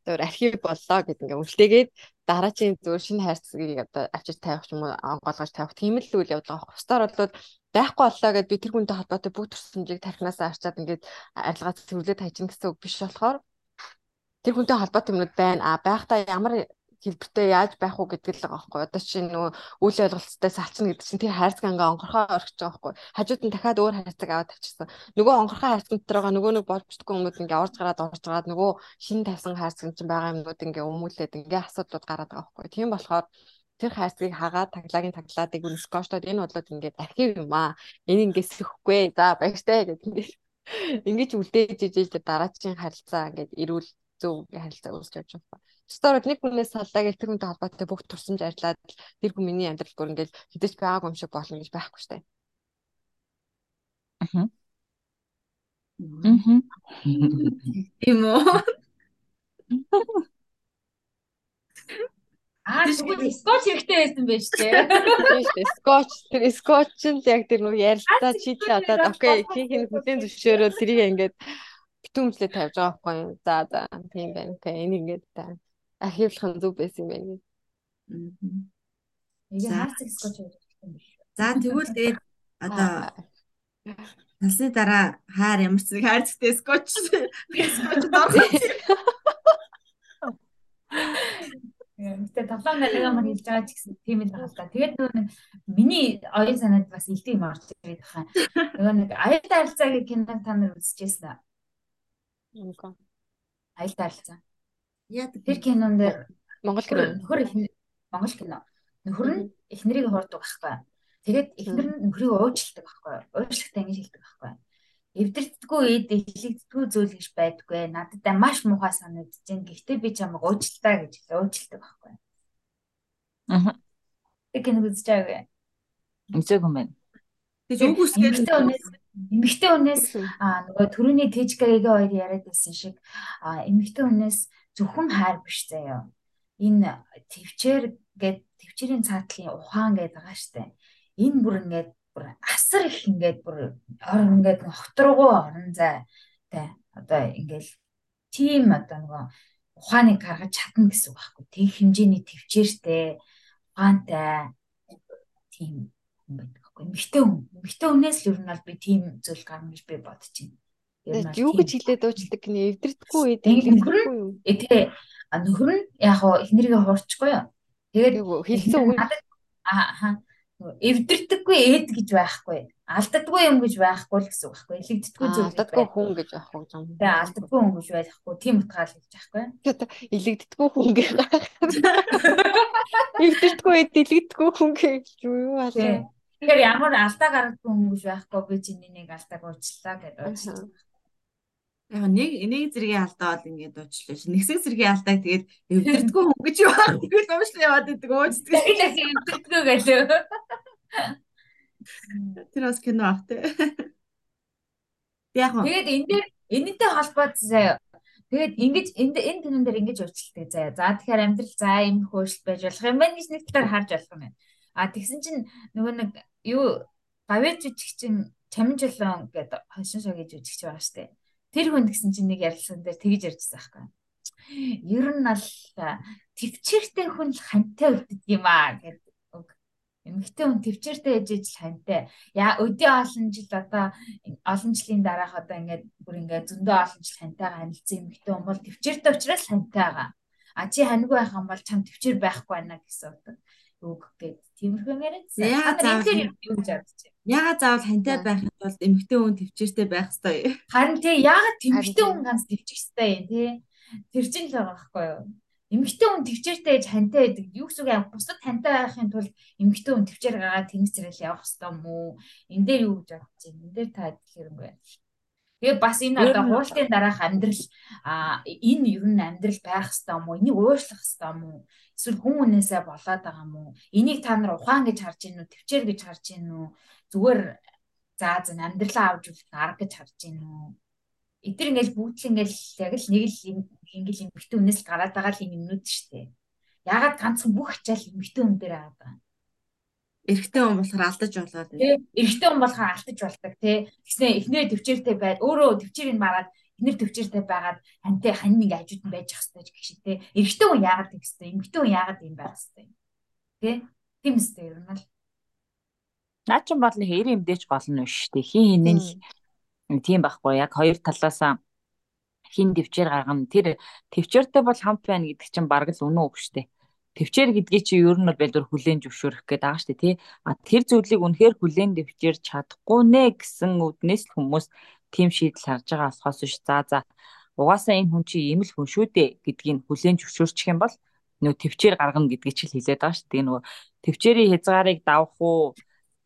зөвөр архив боллоо гэд ингээ үлдээгээд дараачийн зөвөр шинэ хайрцгийг одоо авчиж тавих юм уу онгоолгож тавих тийм л үйл явдал авах. Бусдаар бол байхгүй боллоо гэд би тэр хүнтэй холбоотой бүх төрсөмжийг тархинасаа арчаад ингээд арилгаа цэвэрлээд хайчин гэсэн үг биш болохоор тэр хүнтэй холбоотой юмнууд байна. А байхдаа ямар хэлбэртэй яаж байх уу гэдэг л байгаа байхгүй. Одоо чинь нөгөө үйл ойлголцтой салцна гэдэг чинь тэр хайрцаг ангаа онгорхоо орхиж байгаа байхгүй. Хажууд нь дахиад өөр хайрцаг аваад тавьчихсан. Нөгөө онгорхоо хайрцаг дотор байгаа нөгөө нэг бүтггүй хүмүүс ингээ орж гараад орж гараад нөгөө шин тавьсан хайрцаг чинь байгаа юмнууд ингээ өмүүлээд ингээ асуудлууд гараад байгаа байхгүй. Тийм болохоор тэр хайрцгийг хагаад таглагийн тагладыг үн скоштод энэ бодлоод ингээд архив юм аа. Энэ ингээд сэхгүй. За баяртай гэдэг ингээд ингэж үлдээж ижиж дараачийн харилцаа ингээд эрүүл зөв харилцаа үүсч явж байгаа. Стор нэг хүнээс саллаа гэх тэр хүнтэй холбоотой бүх турсамж арилаад тэр хүн миний амьдрал бүр ингээд хідэж байгаагүй юм шиг болно гэж байхгүй штэ. Аа. Мм. Тийм үү? Аа тэгвэл скотч хэрэгтэй байсан байж тээ. Тийм шүү дээ. Скотч тэр скотч нь яг тэр нөх ярилцаа читлээ одоо окей хин хин хүлэн зөвшөөрөө тэрийг ингээд битүүмжлээ тавьж байгаа байхгүй юу. За за тийм байна. Окей энэ ингээд архивлах нь зөв байсан юм байна. Эгэ хаарцаг скотч байдаг юм биш. За тэгвэл тэгээд одоо Насны дараа хаар ямар ч нэг хайрцагтай скотч скотч дорох. Гэтэ тоглоом нарийн хэлж байгаа ч гэсэн тийм л байна л да. Тэгээд нөгөө нэг миний оюун санаанд бас илдэг юм орж ирээд байгаа. Нөгөө нэг аял харилцаагийн киног та нар үзчихсэн аа. Үгүй. Аял харилцаа. Яа Тэр кинон дээр Монгол кино. нөхөр эхнэр Монгол кино. Нөхөр нь эхнэрийг хуурдаг байхгүй. Тэгээд эхнэр нь нөхрийг уучладаг байхгүй. Уучлагтай ингэж хэлдэг байхгүй. Эвдэрдэггүй эд илэгддэггүй зүйл гэж байдаггүй. Надад маш муухай санагдаж байна. Гэхдээ би чамайг уучлаа гэж уучлдаг байхгүй. Аа. Тэг киног үзэж байгаагүй. Үзег юм байна. Тэгж үг үсгээд Эмэгтэй хүнээс аа нөгөө төрөний Тэжгагийн хоёр яриад байсан шиг аа эмэгтэй хүнээс зөвхөн хайр биш заяа. Энэ төвчээр гээд төвчээрийн цаатлын ухаан гээд байгаа штэ. Энэ бүр ингээд бүр асар их ингээд бүр орон ингээд огтрогоо орон зай тэ одоо ингээд тийм одоо нөгөө ухааныг гаргаж чадна гэсэн үг байхгүй. Тэг хэмжээний төвчээртэй ухаантай тийм юм байдаг. Эмэгтэй хүн. Эмэгтэй хүнээс л ер нь бол би тийм зүйл гарна гэж би бодож байна. Юу гэж хэлээд уучдаг гинэ эвдэрдэггүй эвдэрдэггүй юу? Э тэгээ нөхөр нь яг хоо эхнэрийгээ хуурчихгүй юу. Тэгээд хэлсэн үг аа эвдэрдэггүй эд гэж байхгүй. Алддаггүй юм гэж байхгүй л гэсэн үг байхгүй. Илэгддэггүй зүйл гэж алддаггүй байхгүй. хүн гэж байх уу юм. Тэгээ алддаггүй хүн гэж байхгүй. Тийм утгаар л хэлж байхгүй. Илэгддэггүй хүн гэх. Эвдэрдэггүй үед илэгддэггүй хүн гэх юу аа. Тэгэхээр ямар алдаа гаргадгүй хүн гэж байхгүй би чиний нэг алдааг уучлаа гэж уучлаа. Яг нэг нэг зэргийн алдаа бол ингээд уучлаа ш. Нэгсэг зэргийн алдааг тэгээд гэж юу аа. Тэгвэл уучлаа яваад идэг уучдаг. Тэгээд эвдэрдэггүй гэлээ. Тэр бас кино ах те. Яг нь Тэгээд энэ дээр энэтэй холбоотой заяа. Тэгээд ингэж энэ энэ кинон дээр ингэж уучлалтай заяа. За тэгэхээр амьдрал за юм хөөшл байж болох юм байна гэж нэг талаар харж болох юм байна. А тэгсэн чинь нөгөө нэг юу гавьяа жүжигчин чамин жолон гэдэг хошин шогийн жүжигч байгаа штэ. Тэр хүн гэсэн чинь нэг ярилцсан дээр тэгж ярьжсэн байхгүй. Ер нь аль төвчээртэй хүн л хантай үлддэг юм аа гэдэг үг. Эмэгтэй хүн төвчээртэй ээж ижил хантай. Яа өдөө олон жил одоо олон жилийн дараах одоо ингээд бүр ингээд зөндөө олон жил хантайгаа харилцсан эмэгтэй хүн бол төвчээртэй учраас хантай байгаа. А чи ханьгүй байх юм бол чам төвчээр байхгүй байна гэсэн үг. Үг гээд тиймэрхүү яриадсан. Яа, Та нар заавал юу гэж бодож байна? ягаад заавал хантай байхын тулд эмэгтэй хүн төвчээртэй байх ёстой. Харин тий яагаад тэмэгтэй Харин хүн ганц төвчих ёстой юм тий? Тэр чинь л байгаа байхгүй юу? Эмэгтэй хүн төвчээртэй ээж хантай байдаг. Юу гэсэн үг юм? Бусдад хантай байхын тулд эмэгтэй хүн төвчээр гараад тэнэс зэрэл явах ёстой юм уу? Энэ дээр юу гэж бодож байна? Энэ дээр та хэлэхэрэг байна. Тэгээ бас энэ одоо хууралтын дараах амьдрал а энэ ер нь амьдрал байх ёстой юм уу? Энийг уушлах ёстой юм уу? Эсвэл хүн хүнээсээ болоод байгаа юм уу? Энийг та нар ухаан гэж харж гин үү? Төвчээр гэж харж гин үү? Зүгээр за зэн амьдралаа авч үлдэх арга гэж харж гин үү? Эдгээр ингээл бүгд ингээл яг л нэг л юм- ингээл эмхтэн хүнээс л гараад байгаа л юм юмнууд шүү дээ. Ягаад ганцхан бүх ачаал эмхтэн хүн дээр аваад байгаа юм? Эрэгтэй хүн болохоор алдаж болоод. Тэ эрэгтэй хүн болохоор алдаж болдог тий. Тэгснэ эхнэрээ төвчээртэй байд өөрөө төвчээрийг мараад эхнэр төвчээртэй байгаад хантай хань нэг ажууд нь байж ах хэрэгтэй гэх шиг тий. Эрэгтэй хүн яагаад тэгэх хэрэгтэй? Эмэгтэй хүн яагаад юм байх? Тий. Тийм үстэй ер нь л. Наа чин бол хэр юмдээч болно биш үү? Хин хин л тийм байхгүй яг хоёр талаасаа хин төвчээр гаргана. Тэр төвчээртэй бол хамт байна гэдэг чинь бараг л үнэн үг шүү дээ. Төвчээр гэдгийг чи ер нь бол бэлдвэр хүлээн зөвшөөрөх гэдэг байгаа шүү дээ тий. А тэр зүйлийг үнэхээр хүлээн дэвчээр чадахгүй нэ гэсэн үднээс л хүмүүс тийм шийдэл харж байгаа болохоос биш. За за угаасаа энэ хүн чи ийм л хүн шүү дээ гэдгийг хүлээн зөвшөөрчих юм бол нөгөө төвчээр гаргана гэдгийг ч л хэлээд байгаа шүү дээ. Нөгөө төвчээрийн хязгаарыг давах уу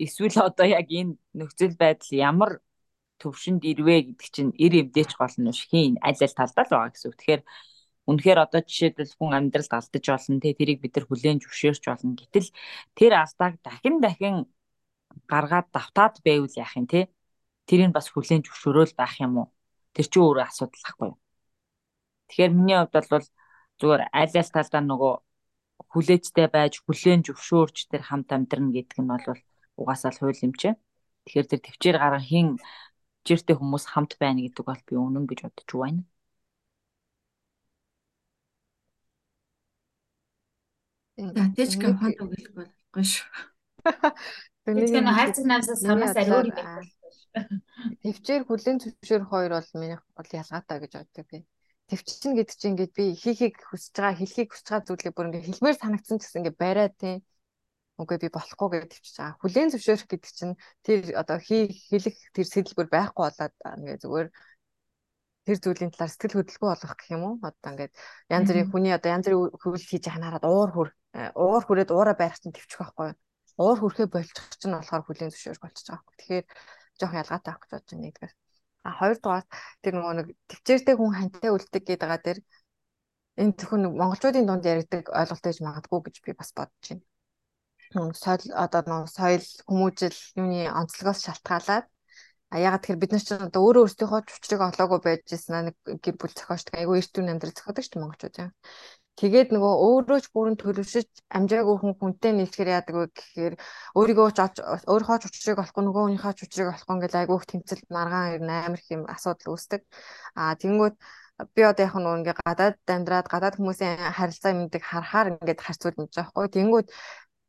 эсвэл одоо яг энэ нөхцөл байдал ямар төвшөнд ирвэ гэдэг чинь ир эвдээч гол нь биш хийн аль аль талдаа л байгаа гэсэн үг. Тэгэхээр үнэхээр одоо жишээлбэл хүн амьдралд алдаж болно те тэрийг бид нар хүлээн зөвшөөрч болно. Гэтэл тэр алдааг дахин дахин гаргаад давтаад байвал яах юм те тэрийг бас хүлээн зөвшөөрөөл байх юм уу? Тэр чинь өөрөө асуудал ахгүй юу? Тэгэхээр миний хувьд бол зүгээр аль аль талдаа нөгөө хүлээжтэй байж хүлээн зөвшөөрч тэр хамт амьдрна гэдэг нь бол угаасаа л хууль юм чи. Тэгэхээр тэр төвчээр гарга хин жиртэй хүмүүс хамт байна гэдэг бол би үнэн гэж бодож байна. За тийч компанид өгөх болохгүй шүү. Тэгэхээр хайрцаг намсаас санаас ариур юм байна. Төвчээр хүлэн зөвшөөрөх хоёр бол миний бол ялгаатай гэж боддог би. Төвчин гэдэг чинь ингээд би хийхийг хүсэж байгаа, хэлхийг хүсэж байгаа зүйлээ бүр ингээд хэлмээр санагдсан ч гэсэн ингээд бариа тийм үгүй би болохгүй гэж төвчж байгаа. Хүлэн зөвшөөрөх гэдэг чинь тэр одоо хийх хэлэх тэр сэтэл бүр байхгүй болоод ингээд зүгээр тэр зүйлийн талаар сэтгэл хөдлөлгүй болгох гэх юм уу? Одоо ингээд янз бүрийн хүний одоо янз бүрийн хөвөл хийж яхад хараад уур э, уур хүрээд уураа байрах чинь төвчих байхгүй? Уур хүрхээ болчих чинь болохоор хүлийн зөвшөөрөх болчих байгаа. Тэгэхээр жоох ялгаатай авах гэж бодож байна нэгдүгээр. А хоёрдугаар тэр нөгөө нэг төвчээртэй хүн хантай үлдэг гэдэг байгаа дээр энэ зөвхөн монголчуудын дунд яригдаг ойлголт гэж магадгүй гэж би бас бодож байна. Соёл одоо нөгөө соёл хүмүүжил юуны онцлогоос шалтгаалаад А ягаад тэгэхээр бид нар ч одоо өөрөө өөрсдийнхөө чучрыг олоогүй байж ирсэн нэг гэр бүл зохиолч айгүй эрт үн амьдрал зохиодог шүү дээ монголчууд яа. Тэгээд нөгөө өөрөө ч бүрэн төлөвшөж амжаагүй хүн хүнтэй нийлэхээр яадаг вэ гэхээр өөрийгөө ч өөрийнхөө ч учрыг олохгүй нөгөө хүнийхээ ч учрыг олохгүй ингээл айгүйх тэмцэл маргаан ирнэ амар их юм асуудал үүсдэг. Аа тэгэнгүүт би одоо яг нөгөө ингээ гадаад амьдраад гадаад хүмүүсийн харилцаа мэддэг харахаар ингээд харьцуул мэдэж байгаа хгүй. Тэгэнгүүт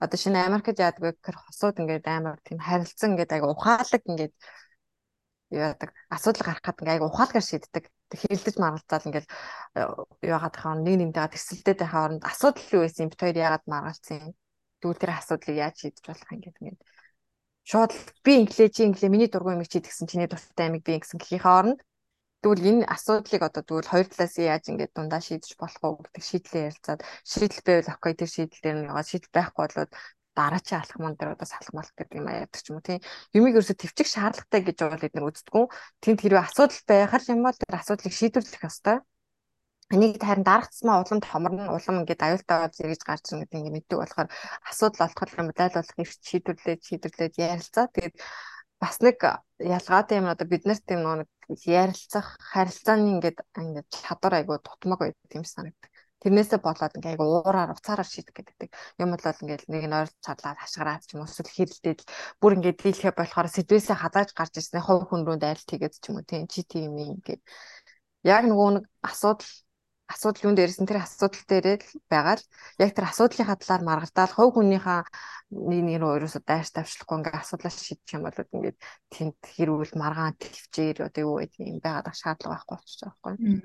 одоо шинэ Америкт яадаг вэ гэхээр хосууд ингээд амар тийм харилцан ингээд айгу ухаалаг ингээд яадаг асуудал гаргахад ингээ айгу ухаалгаар шийддэг. Хэрэлдэж маргалцаад ингээл э, яагаад хаа нэг нэмтэйгээ тэрсэлдээд байхаа оронд асуудал юу байсан бит хоёр яагаад маргалцсан юм. Тэгвэл тэр асуудлыг яаж шийдэж болох юм гэдэг ингээд шууд би инглээ чи инглээ миний дургүй юм чи гэсэн чиний дуртай амиг би гэсэн гэхийнхээ оронд тэгвэл энэ асуудлыг одоо тэгвэл хоёр талаас нь яаж ингээд дундаа шийдэж болох уу гэдэг шийдлээ ярилцаад шийдэл байвал окей тэр шийдэл дээр нь яваад шийдэл байхгүй болоод дараачийн алхман дээр одоо салхамалт гэдэг юм аяадаг ч юм уу тийм юмыг ерөөсө төвчих шаардлагатай гэж бол эдгээр үздэггүй тэнд хэрвээ асуудал байх юм бол тэр асуудлыг шийдвэрлэх ёстой. Энийг харин дараагцмаа улам томорно улам ингээд аюултайгаар зэрэгж гарч ирнэ гэдэг ингээд мэддэг болохоор асуудал олоход юм дайл болох их шийдвэрлээд шийдвэрлээд ярилцаа. Тэгээд бас нэг ялгаатай юм одоо бид нарт юм нэг ярилцах харилцааны ингээд ингээд чадвар айгуу тутмаг байдаг юм санагдав. Тэрнээсээ болоод ингээ айгу уураар уцаараар шийдэх гэдэг. Юм бол ингээл нэг нь ойр чадлаад хашгираад ч юм уу эсвэл хэрэлдээд бүр ингээ дийлхэ болохоор сэдвээсээ хазааж гарч ирсэн хов хүн рүү дайлт хийгээд ч юм уу тийм чи тийм юм ингээд яг нөгөө нэг асуудал асуудал юун дээрсэн тэр асуудал дээрээ л байгаа л яг тэр асуудлынхаа талаар маргалдаал хов хүнийхээ нэг нэг рүү ерөөсө дайрч тавьчлахгүй ингээ асуудлаа шийдчих юм бол ингээд тэнд хэрүүл маргаан төвчээр одоо юу гэдэг юм байгаад шаардлага байхгүй болчих жоох байхгүй.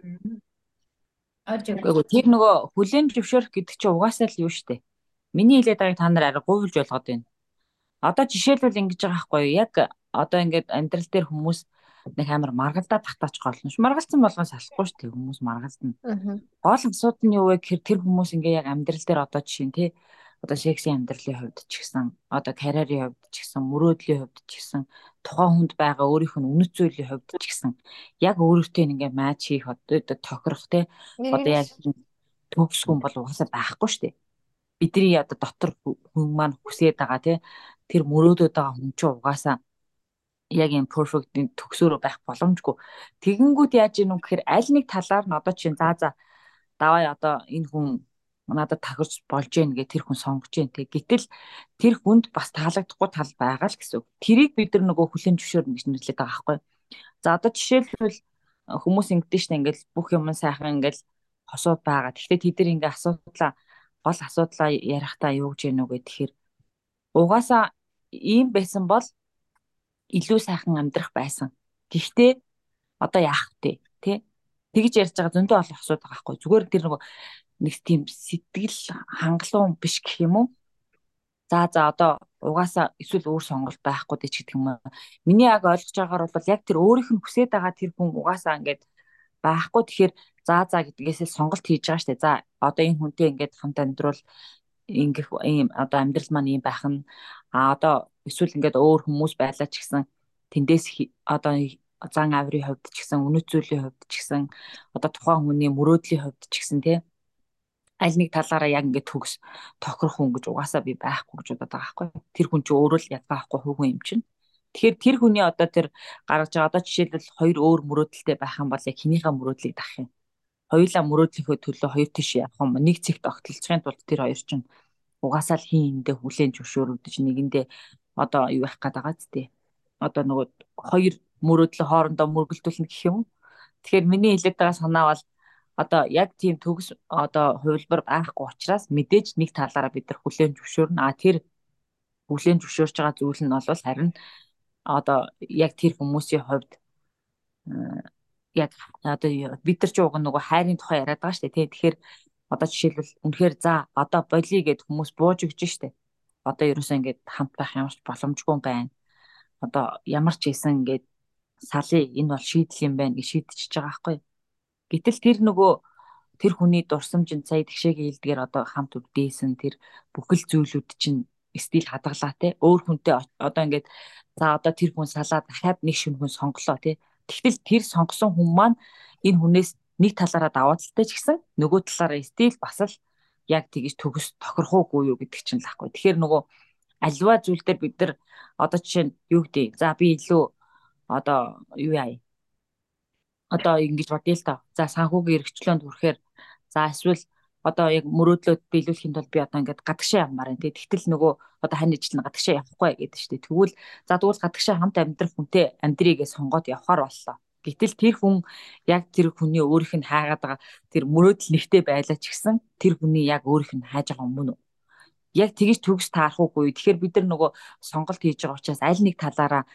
Үгүй тэр нөгөө хүлэн зөвшөөрөх гэдэг чинь угаасаа л юу штэ. Миний хэлээд байгааг та нар арай говьлж болгоод байна. Одоо жишээлбэл ингэж байгаа байхгүй юу? Яг одоо ингээд амьдрал дээр хүмүүс нэг амар маргалдаад татаач голно ш. Маргалцсан болгоос салахгүй штэ хүмүүс маргалдана. Гол асуудал нь юу вэ гэхээр тэр хүмүүс ингээ яг амьдрал дээр одоо жишээ нь тий одоо сексийн амьдралын хувьд ч гэсэн одоо карьерийн хувьд ч гэсэн мөрөөдлийн хувьд ч гэсэн тухайн хүнд байгаа өөрийнх нь үнэт зүйлийн хувьд ч гэсэн яг өөрөөтэй ингээ матч хийх одоо тохирох те одоо яг төгсгүн бол угаасаа байхгүй шүү дээ. Бидний одоо дотор хүн маань хүсээд байгаа те тэр мөрөөдөд байгаа хүн чинь угаасаа яг юм perfect төгсөөрөө байх боломжгүй. Тэгэнгүүт яаж ийм юм гэхээр аль нэг талаар нь одоо чинь заа за давай одоо энэ хүн надад тахирч болж гэн гэ тэр хүн сонгож гэн тэг. Гэтэл тэр хүнд бас таалагдахгүй тал байгаа л гэсэн үг. Тэрийг бид нар нөгөө хүлэн зөвшөөрнө гэж нэрлэдэг байгаа байхгүй. За одоо жишээлбэл хүмүүс ингэдэж штэ ингээл бүх юм сайхан ингээл хосууд байгаа. Гэхдээ тэд нар ингээ асуудлаа гол асуудлаа ярихдаа юу гэж яануу гэх тэгэхээр угаасаа ийм байсан бол илүү сайхан амьдрах байсан. Гэхдээ одоо яах вэ? Тэ? Тэгж ярьж байгаа зөндөө олон асуудал байгаа байхгүй. Зүгээр тэр нөгөө нэг тийм сэтгэл хангалуун биш гэх юм уу? За за одоо угаасаа эсвэл өөр сонголт байхгүй дээ ч гэдэг юм аа. Миний яг ойлгож байгаагаар бол яг тэр өөрийнх нь хүсэж байгаа тэр хүн угаасаа ингээд байхгүй тэгэхээр за за гэдгээсээ сонголт хийж байгаа штэ. За одоо энэ хүнтэй ингээд хамт амьдрал ингэх ийм одоо амьдрал маань ийм байх нь а одоо эсвэл ингээд өөр хүмүүс байлаа ч гэсэн тэндээс одоо зан авирын хувьд ч гэсэн үнэт зүйлийн хувьд ч гэсэн одоо тухайн хүний мөрөөдлийн хувьд ч гэсэн тий аль нэг талаараа яг ингээд төгс тохирох хүн гэж угаасаа би байхгүй гэж бодоод байгаа байхгүй. Тэр хүн чинь өөрөө л ядгаахгүй хүүхэн юм чинь. Тэгэхээр тэр хүний одоо тэр гаргаж байгаа одоо жишээлбэл хоёр өөр мөрөөдөлтэй байх юм бол яг хинийхээ мөрөөдлийг дах юм. Хоёулаа мөрөөдлийнхөө төлөө хоёр тийш явах юм. Нэг цэгт огтлцохын тулд тэр хоёр чинь угаасаа л хин эндээ хүлэн зөвшөөрөгдөж нэгэндээ одоо юу байх гээд байгаа зү одоо нөгөө хоёр мөрөөдлөө хоорондоо мөргөлдүүлнэ гэх юм. Тэгэхээр миний хэлээд байгаа санаа бол одоо яг тийм төгс одоо хувилбар байхгүй учраас мэдээж нэг талаараа бид нар хүлээн зөвшөөрнө. А тэр хүлээн зөвшөөрч байгаа зүйл нь бол харин одоо яг тэр хүмүүсийн хувьд яг одоо бид нар ч уг нөгөө хайрын тухай яриад байгаа шүү дээ. Тэгэхээр одоо жишээлбэл үнэхээр за одоо болиё гэд хүмүүс бууж өгч штэ. Одоо ерөөсөө ингээд хамт байх ямарч боломжгүй байна. Одоо ямар ч хийсэн ингээд салъя энэ бол шийдэл юм байна гэж шийдчихэж байгаа байхгүй. Гэтэл тэр нөгөө тэр хүний дурсамжинд сая тэгшээгийн хэлдгээр одоо хамт үдээсэн тэр бүхэл зүйлүүд чинь стил хадгалаа те өөр хүнтэй одоо ингээд за одоо тэр хүн салаа дахиад нэг шин хүн сонглоо те Тэгтэл тэр сонгосон хүн маань энэ хүнээс нэг талаараа даваа талтай ч гэсэн нөгөө талаараа стил бас л яг тэгж төгс тохирохоогүй юу гэдэг чинь л ахгүй. Тэгэхээр нөгөө альва зүйл дээр бид нар одоо жишээ нь юу гэдэг. За би илүү одоо юу яа. Одоо ингэж бодъё л та. За санхүүгийн эрхчлөөнд хүрэхээр за эсвэл одоо яг мөрөөдлөд биелүүлэхийн тулд би одоо ингээд гадагшаа явмаар байна. Тэгтэл нөгөө одоо хань ижил нь гадагшаа явахгүй гэдэг чинь тэгвэл за тэгвэл гадагшаа хамт амьдрах хүнтэй амьдрийгээ сонгоод явхаар боллоо. Гэтэл тэр хүн яг тэр хүний өөрийнх нь хаагаад байгаа тэр мөрөөдөл нэгтэй байлаа ч гэсэн тэр хүний яг өөрийнх нь хааж байгаа юм уу? Яг тэгэж төгс таарахгүй. Тэгэхээр бид нар нөгөө сонголт хийж байгаа учраас аль нэг талаараа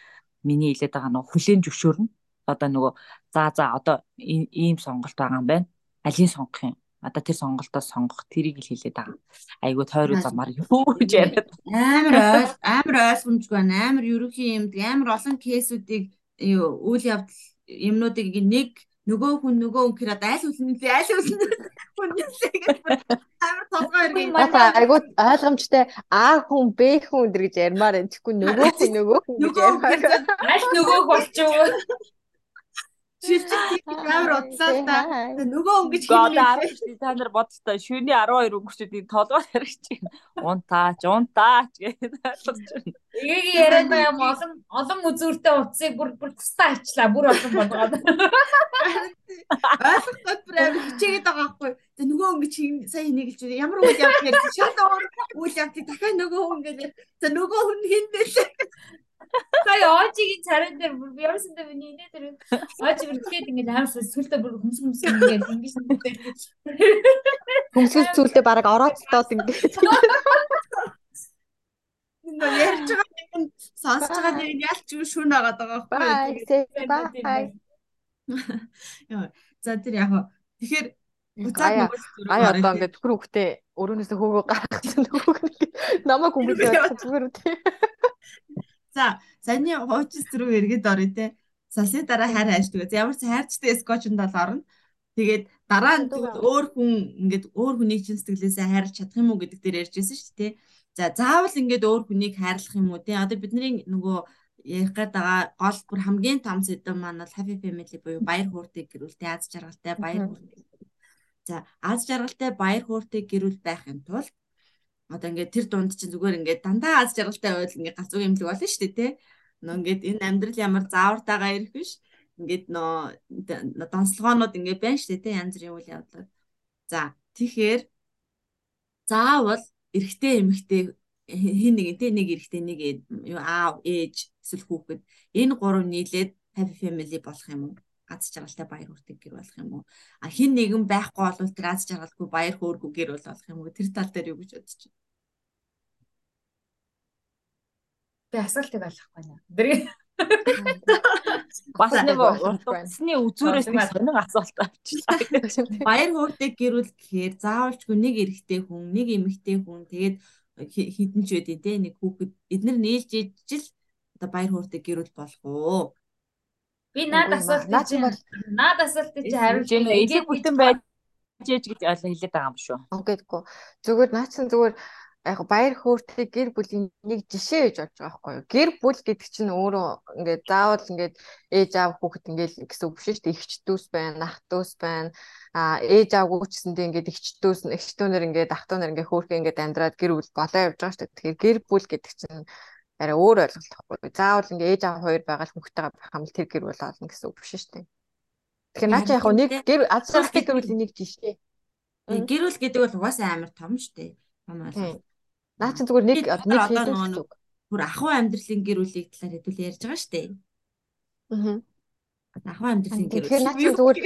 миний хэлээд байгаа нөгөө хүлээн зөвшөөрнө. Одоо нөгөө за за одоо ийм сонголт байгаа юм байна. Алийг сонгох юм? одоо тэр сонголтоо сонгох тэрийг л хэлээд байгаа. Айгуу тойроо замаар юу гэж яриад. Амар ойл амар ойлгомжгүй байна. Амар ерөнхий юмд амар олон кейсүүдийг үйл явдал юмнуудыг нэг нөгөө хүн нөгөө хүн хэрэг айл үлнэ айл үлнэ хүн амар толгой иргэн. Айгуу ойлгомжтой А хүн Б хүн өдр гэж ярмаар энэ тэгэхгүй нөгөө хүн нөгөө хүн гэж ярмаар. Аль нөгөө болчихоо шилжих амар удлаа та. Нөгөө өнгөч хийлээ. Та нар бодтой шөнийн 12 өнгөчүүдийн толгой хэрэгч унтаач унтаач гэдэг ойлгож байна. Эгийн яриад байгаа олон олон үзүүртэй утсыг бүр бүр тустаа ачлаа бүр олон болгоод. Ойлгоход бүр амар хичээгээд байгаа байхгүй. За нөгөө өнгөч сая нэг л ямар үйл явдал ярьж шал өөр үйл явдлыг дахиад нөгөө хүн гэдэг. За нөгөө хүн хин бэлээ. Сая оожигийн царай дээр бүр дээр миний инээ дээр оожи бүр тэгээд ингээд аимсаа сүлдө бүр хүмс хүмс ингээд ингэж хүмсгэл сүлдө бараг орооцтоод ингээд Ингээ ярьж байгаа нэг нь сонсож байгаа нэг нь ялч юу шүн агаад байгаа байхгүй. Бай. Яа. За тэр яг тэгэхээр буцаад нөгөө ая одоо ингээд төхөр хөхтэй өрөөнөөсөө хөөгөө гаргасан нөгөө намайг хүмбэл зүгээр үү. За, саяны хуучин рүү эргээд орё те. Салсны дараа хайр хайшдаг. Ямар ч хайрчтай скотчнд бол орно. Тэгээд дараа нь өөр хүн ингээд өөр хүнийг чин сэтгэлээсээ хайрлах чадах юм уу гэдэг дээр ярьж байсан шүү дээ. За заавал ингээд өөр хүнийг хайрлах юм уу те. Одоо бидний нөгөө ярих гээд байгаа гол бүр хамгийн том сэдв маань бол happy family буюу баяр хөөртэй гэрүүлтэй аз жаргалтай баяр хөөртэй. За аз жаргалтай баяр хөөртэй гэрүүл байхын тулд одоо ингээд тэр дунд чинь зүгээр ингээд дандаа аз жаргалтай байдал ингээд галзуу юмлэг болно шүү дээ тий. Нөө ингээд энэ амьдрал ямар заавартайгаа ирэх биш. Ингээд нөө донслогоонууд ингээд байна шүү дээ тий янз бүрийн үйл явдлууд. За тэгэхээр заавал эрэгтэй эмэгтэй хин нэг тий нэг эрэгтэй нэг аав ээж эсвэл хүүхэд энэ гурав нийлээд happy family болох юм уу? аз жаргалтай баяр хүрдэг гэр болох юм уу? А хин нэгэн байхгүй бол тэр аз жаргалгүй баяр хөөргүй гэр бол болох юм уу? Тэр тал дээр юу гэж бодож байна? Би асуултыг ойлгохгүй байна. Дэрэг Бас нэг байна. урдцны үзүүрээс нэг сонин асуулт авчлаа. Баяр хууртай гэр бүл гэхээр заавалчгүй нэг эрэгтэй хүн, нэг эмэгтэй хүн тэгээд хідэн ч байдیں۔ те нэг хүүхэд эднэр нийлж ижил одоо баяр хууртай гэр бүл болох уу? Би наад асуулт чинь наад асуултыг чи хариулж Жин элэг бүтэн байж ээж гэж ойлгоо хэлээд байгаа юм шүү. үгээдгүй. Зүгээр наацсан зүгээр яг баяр хөөртэй гэр бүлийн нэг жишээ гэж болж байгаа байхгүй юу? Гэр бүл гэдэг чинь өөрөө ингээд заавал ингээд ээж аав хүүхэд ингээд гэсэн үг биш шүү дээ. Эгч дүүс байна, ах дүүс байна. А ээж аавгүй ч гэсэндээ ингээд эгч дүүс, эгч дүүнэр ингээд ах дүүнэр ингээд хөөрхөн ингээд амьдраад гэр бүл болоо явж байгаа шүү дээ. Тэгэхээр гэр бүл гэдэг чинь арай өөр ойлголт байхгүй юу? Заавал ингээд ээж аав хоёр байгаа л хүүхэдтэйгээ байх юм л тэр гэр бүл болно гэсэн үг биш шүү дээ. Тэгэхээр наа чи яг нэг гэр аз жаргалтай гэр бүлийн нэг жишээ. Гэр бүл гэдэг бол угаасаа амар том штэ. Том ойлголт. Наа чи зүгээр нэг нэг үг. Бүр ахуй амьдралын гэр бүлийг талаар хэдүүл ярьж байгаа штэ. Аа. Ахуй амьдралын гэр Тэгэхээр наа чи зүгээр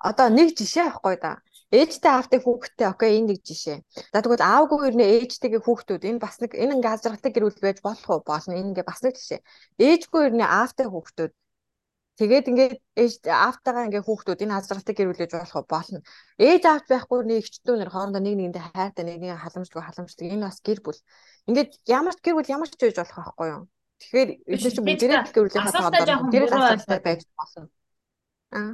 одоо нэг жишээ авахгүй да. Ээжтэй аавтай хүүхэдтэй окей энэ нэг жишээ. За тэгвэл аавгүй ирнэ ээжтэйгээ хүүхдүүд энэ бас нэг энэ ингээ азаргалтай гэр бүл байж болох уу? Болно. Энэ ингээ бас нэг жишээ. Ээжгүй ирнэ аавтай хүүхдүүд Тэгээд ингээд ээж аавтайгаа ингээ хүүхдүүд энэ азаргалтай гэр бүл байж болох? Болно. Ээж аавт байхгүй нэг эгчтүү нэр хоорондоо нэг нэгэндээ хайртай нэг нэг халамжгүй халамжтай энэ бас гэр бүл. Ингээд ямар ч гэр бүл ямар ч байж болох байхгүй юу? Тэгэхээр эдгээр чинь бүгдээрээ гэр бүлийн асуултаа жоохон бүгдээрээ буруу азаргалтай ойлгоод байж болно. Аа.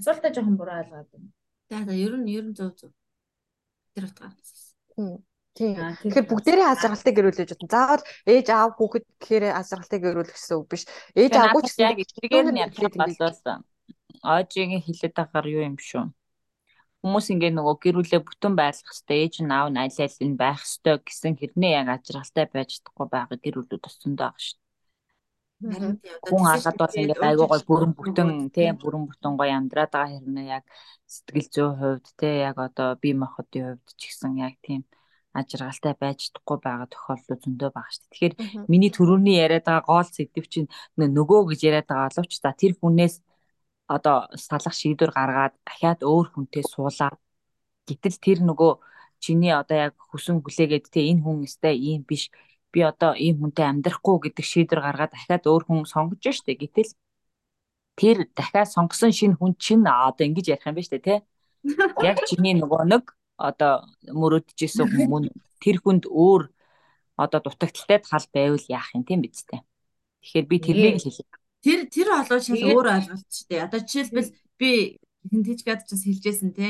асуултаа жоохон буруу ойлгоод байна. За за ер нь ер нь зөв зөв. Тэр утгаар. Тийм. Тийм. Тэгэхээр бүгдээрээ бүл гэж бодно. Заавал ээж аав хүүхэд гэхээр азаргалтай гэр бүл гэсэн үг биш. Ээж аавгүй ч яг гэсэн эцгээр нь ядлах болвол Ожигийн хэлээд байгаагаар юу юм шүү. Хүмүүс ингээ нөгөө гэр бүлээ бүтэн байлгах хэвээр ээж нь аав нь аль аль нь байх хэвээр гэсэн хэрнээ яг ажралтай байж чадахгүй байгаа гэр бүлүүд тусандаа байгаа шүү. Хүн алгад бол ингээ айгуу гой бүрэн бүтэн тийм бүрэн бүтэн гой амьдраад байгаа хэрнээ яг сэтгэл зүйн хувьд тий яг одоо бие махбодын хувьд ч гэсэн яг тийм ажиргалтай байж чадахгүй байгаа тохиолдол зөндөө байгаа шүү дээ. Тэгэхээр миний төрөний яриад байгаа гол сэдв чинь нөгөө гэж яриад байгаа боловч за тэр хүнээс одоо салах шийдвэр гаргаад дахиад өөр хүнтэй суулаа. Гэтэл тэр нөгөө чиний одоо яг хүсэн хүлээгээд те энэ хүн өстэй ийм биш би одоо ийм хүнтэй амьдрахгүй гэдэг шийдвэр гаргаад дахиад өөр хүн сонгож штэ. Гэтэл тэр дахиад сонгосон шинэ хүн чинь одоо ингэж ярих юм ба штэ те. Яг чиний нөгөө нэг одоо мөрөөдөжсэн хүмүүн тэр хүнд өөр одоо дутагдaltaй тал байвал яах юм тийм биз дээ. Тэгэхээр би тэрнийг л хэлээ. Тэр тэр олоо шал өөр ойлголт ч дээ. Одоо жишээлбэл би хинтэжгээд ч бас хэлжсэн те.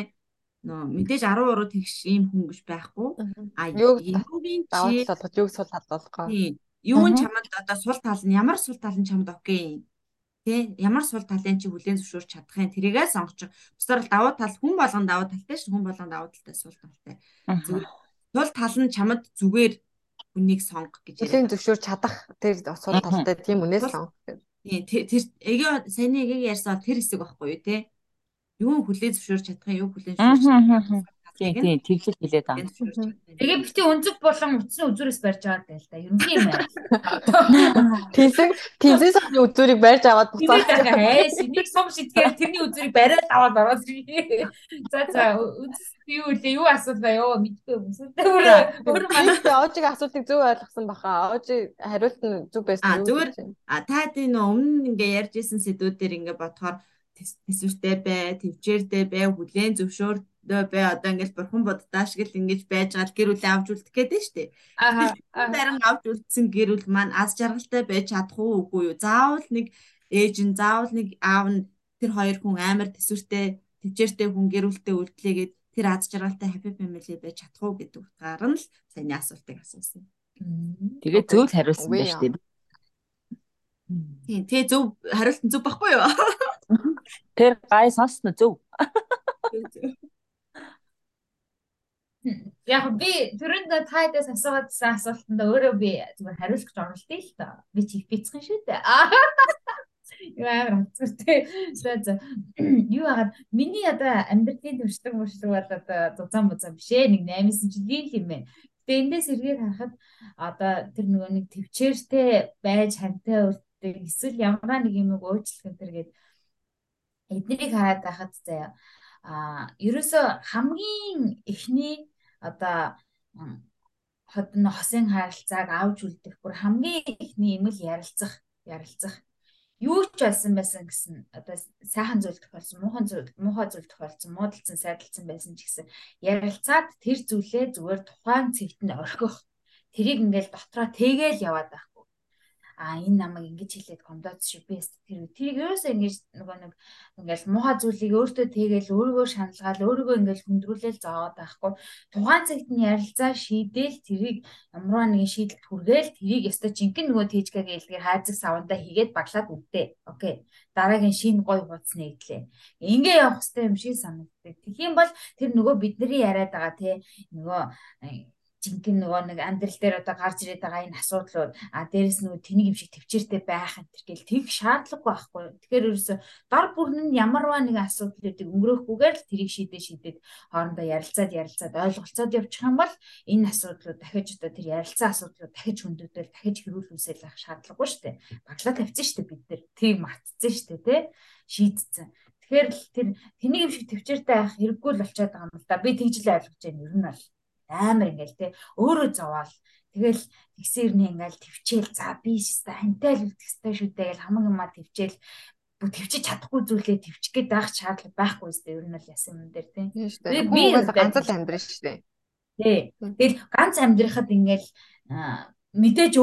Нөө мэдээж 10 уруу тэгш ийм хүн биш байхгүй. А Юуг юугийн даваад чи толгод юг сул хадгалгаа. тийм юу нь чамд одоо сул тал нь ямар сул тал нь чамд окей. Тэ ямар сул талын чи хүлээн зөвшөөрч чадах юм тэрийгээ сонгочих. Бусдаар давуу тал хүн болгон давуу талтай ш хүн болгон давуу талтай сул талтай. Зүгээр сул тал нь чамд зүгээр хүнийг сонгох гэж Хүлээн зөвшөөрч чадах тэр сул талтай тийм үнээс сонгох гэдэг. Тийм тэр эгээ саяны эгийг ярьсан тэр хэсэг байхгүй юу те. Юу хүлээн зөвшөөрч чадах юм юу хүлээн зөвшөөрч чадах Тийм тийм тэглэл хэлээд байгаа. Тэгээ бити өнцөг болон утасны үзүүрээс барьж байгаа даа л да. Ер нь тийм. Тэнцэн тэнцэн сарны үзүүрийг барьж аваад буцаад нэг сум шидгээр тэрний үзүүрийг бариад аваад ороод ирээ. За за үзс юу үлээ юу асуулт бай ёо мэдгүй юм. Сүлдээ өөр өөр Гэхдээ оожиг асуултыг зөв ойлгосон баха. Оожи хариулт нь зөв байсан А, зүгээр. А та тийм өмнө ингээ ярьж исэн сэдвүүдээр ингээ бодохоор тэс- тэсвэртэй бай, төвчээртэй бай, хүлээн зөвшөөртэй бай. Одоо ингээл бурхан буддаа шиг л ингэж байж байгаа л гэр бүлээ авч үлдэх гээд нь штэ. аа Барин авч үлдсэн гэр бүл маань аз жаргалтай байж чадах уу үгүй юу? Заавал нэг ээж нь, заавал нэг аав нь тэр хоёр хүн амар тэсвэртэй, төвчээртэй хүн гэр бүлтэй үлдлээгээд тэр аз жаргалтай happy family байж чадах уу гэдэг утгаар нь л саяны асуултыг асуусан. Тэгээ зөв хариулсан Үгүй байж яа. тийм. Тэгээ зөв хариулт нь зөв баггүй юу? Тэр гай сонсно зөв. Яг би түрүүнд таадаас асуугаадсан асуултанд өөрөө би зүгээр хариулах гэж оролдъё л та. Би чиг бицхэн шүү дээ. Аа. Юу амар хэцүүтэй. За за. Юу хагаад миний одоо амьдралын төршлөг мөршлөг бол одоо зузаан бузаан биш ээ. Нэг 8-9 жилийн юм байна. Гэтэ эндээс эргээд харахад одоо тэр нөгөө нэг төвчээртэй байж хантай үлддэг эсвэл ямар нэг юм уучлах энэ төр гээд эднийг хараад байхад заяа а ерөөсө хамгийн эхний одоо м, хот н хосын харилцааг авч үлдэх бүр хамгийн эхний юм л ярилцах ярилцах юу ч болсон байсан гэсэн одоо сайхан зүйл тохиолсон, муухан зүйл, муухай зүйл тохиолсон, муудалцсан, сайдалцсан байсан ч гэсэн ярилцаад тэр зүйлээ зүгээр тухайн цэгтэнд орхих. Тэрийг ингээл дотроо тэгээл яваад байх а энэ намайг ингэж хэлээд комдоц шиг би тэр тэрийг ерөөсөө ингэж нөгөө нэг ингээл муухай зүйлийг өөртөө тэгээл өөрийгөө шаналгаал өөрийгөө ингээл хүндрүүлэл зовоод байхгүй. Тухайн цагт нь ярилцаа шийдээл тэрийг ямарваа нэгэн шийдэлд хүргээл тэрийг ёстой жинхэнэ нөгөө тэжгээгээ илгээр хайзаг савандаа хийгээд баглаад үтээ окей. Дараагийн шинэ гой хуудас нэгдлээ. Ингээ явах хэрэгтэй юм шиг санагддаг. Юм бол тэр нөгөө бидний яриад байгаа те нөгөө жинхэнэ нөгөө нэг амьдрал дээр одоо гарч ирээд байгаа энэ асуудлууд а дээрэс нөгөө тэнийг юм шиг төвчээртэй байх энэ гэл тэг шаардлагагүй байхгүй. Тэгэхээр ерөөсө дор бүрэн нь ямарваа нэг асуудлуудыг өнгөрөөхгүйгээр л тэрийг шийдээ шийдээд хоорондоо ярилцаад ярилцаад ойлголцоод явчих юм бол энэ асуудлууд дахиж одоо тэр ярилцсан асуудлууд дахиж хөндөгдөөл дахиж хэрүүлүүлсэл байх шаардлагагүй шүү дээ. Баглаа тавьчихсан шүү дээ бид нар. Тийг мартцсан шүү дээ тий шийдсэн. Тэгэхээр л тэр тэнийг юм шиг төвчээртэй байх хэрэггүй л болчиход байгаа юм л да. Би тэгж л ойлгож байна. Ер нь бол амар ингээл те өөрөө зовоол. Тэгэл тэгсэрний ингээл төвчээл за би шста хантай л үлдэх ёстой шүү дээ гэл хамаг юмаа төвчээл. Бүү төвчиж чадахгүй зүйлээ төвчих гээд байх шаардлага байхгүй зү ер нь л ясан юм дээр тийм би ганц л амьдрын шүү дээ. Тий. Тэгэл ганц амьдрахад ингээл мэдээж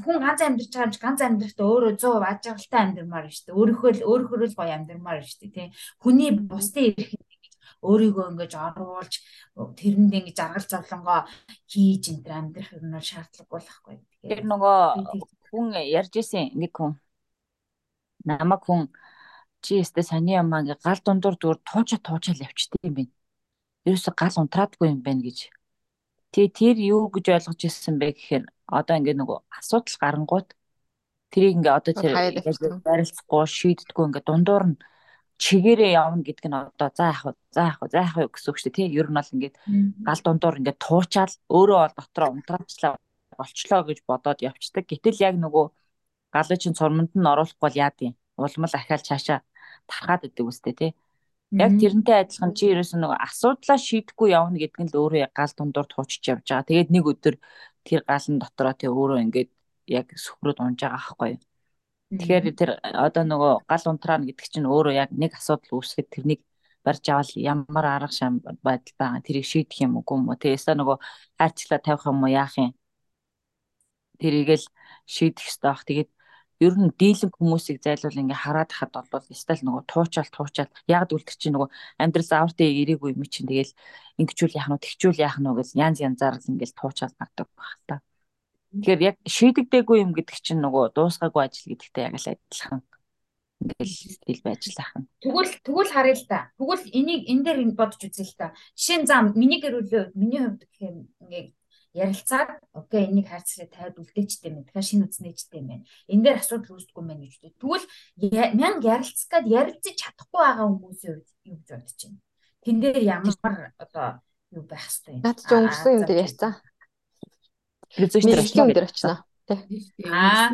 хүн ганц амьдарч байгаа юм чи ганц амьдрахтаа өөрөө 100% ажиглалтай амьдрмаар шүү дээ. Өөрөөхөө л өөрөөхөө л гоё амьдрмаар шүү дээ тий. Хүний бусдын эрх өөрийгөө ингэж оруулж тэрэнд ингэж аргал зовлонгоо хийж энэ төр амьдрах юм бол шаардлагагүй л байхгүй. Тэр нөгөө хүн ярьж исэн нэг хүн намайг хүн чи өстө сони ингээ гал дундуур зүгээр тууча туучаал явчихдээ юм байна. Ерөөсө гал унтраадгүй юм байна гэж. Тэгээ тэр юу гэж ойлгож ирсэн бэ гэхээр одоо ингээ нөгөө асуудал гарангууд тэрийг ингээ одоо тэр барилцахгүй шийддэггүй ингээ дундуур нь чигээрээ явна гэдг нь одоо за яах вэ за яах вэ за яах вэ гэсэн үг шүү дээ тий. Ер нь бол ингээд гал дундуур ингээд туучаал өөрөө бол дотроо унтраачлаа болчлоо гэж бодоод явцдаг гэтэл яг нөгөө галын чин цормонд нь оруулахгүй бол яад юм? Улмал ахаал цаашаа тархаад идэг үстэй тий. Яг тэрнтэй адилхан чи ерөөсөө нөгөө асуудлаа шийдэхгүй явна гэдг нь л өөрөө гал дундуур туучж явж байгаа. Тэгээд нэг өдөр тэр галын дотроо тий өөрөө ингээд яг сөхрөд унж байгаа байхгүй юу Тэгэхээр тэр одоо нөгөө гал унтраана гэдэг чинь өөрөө яг нэг асуудал үүсгэхэд тэрнийг барьж авал ямар арга шам байдал байгаа тэрийг шийдэх юм уу юм уу? Тэгээс нөгөө хайрцаглаа тавих юм уу яах юм? Тэрийгэл шийдэх ёстой бах тэгээд ер нь дийлэнх хүмүүсийг зайлуул ингээ хараад хахад бол стал нөгөө туучаал туучаал яг үлдэр чинь нөгөө амьдрал авартай ирээгүй юм чинь. Тэгэл ингэчүүл яах нь тэгчүүл яах нь гэж янз янзаар ингээл туучаал гардаг байх та. Тэгэхээр яг шийдэгдээгүй юм гэдэг чинь нөгөө дуусгаагүй ажил гэдэгтэй яг л адилхан ингээл стил байж л ахна. Тэгвэл тэгвэл харъя л та. Тэгвэл энийг энэ дээр бодож үзье л та. Жишээ нь зам миний гэрүүлээ миний хувьд гэх юм ингээ ярилцаад окей энийг хайрцагтай тавиад үлдээчтэй юм. Тэгэхээр шинэ үзнэжтэй юм байна. Энэ дээр асуудал үүсдэггүй юм байна гэж үү. Тэгвэл мянга ярилцах гад ярилцаж чадахгүй байгаа хүмүүсийн хувьд юу гэж бодож байна. Тэн дээр ямар одоо юу байх хэвээр. Наад чи өнгөрсөн юм дээр ярьцаа. Философи дээр очно. Тий. Аа,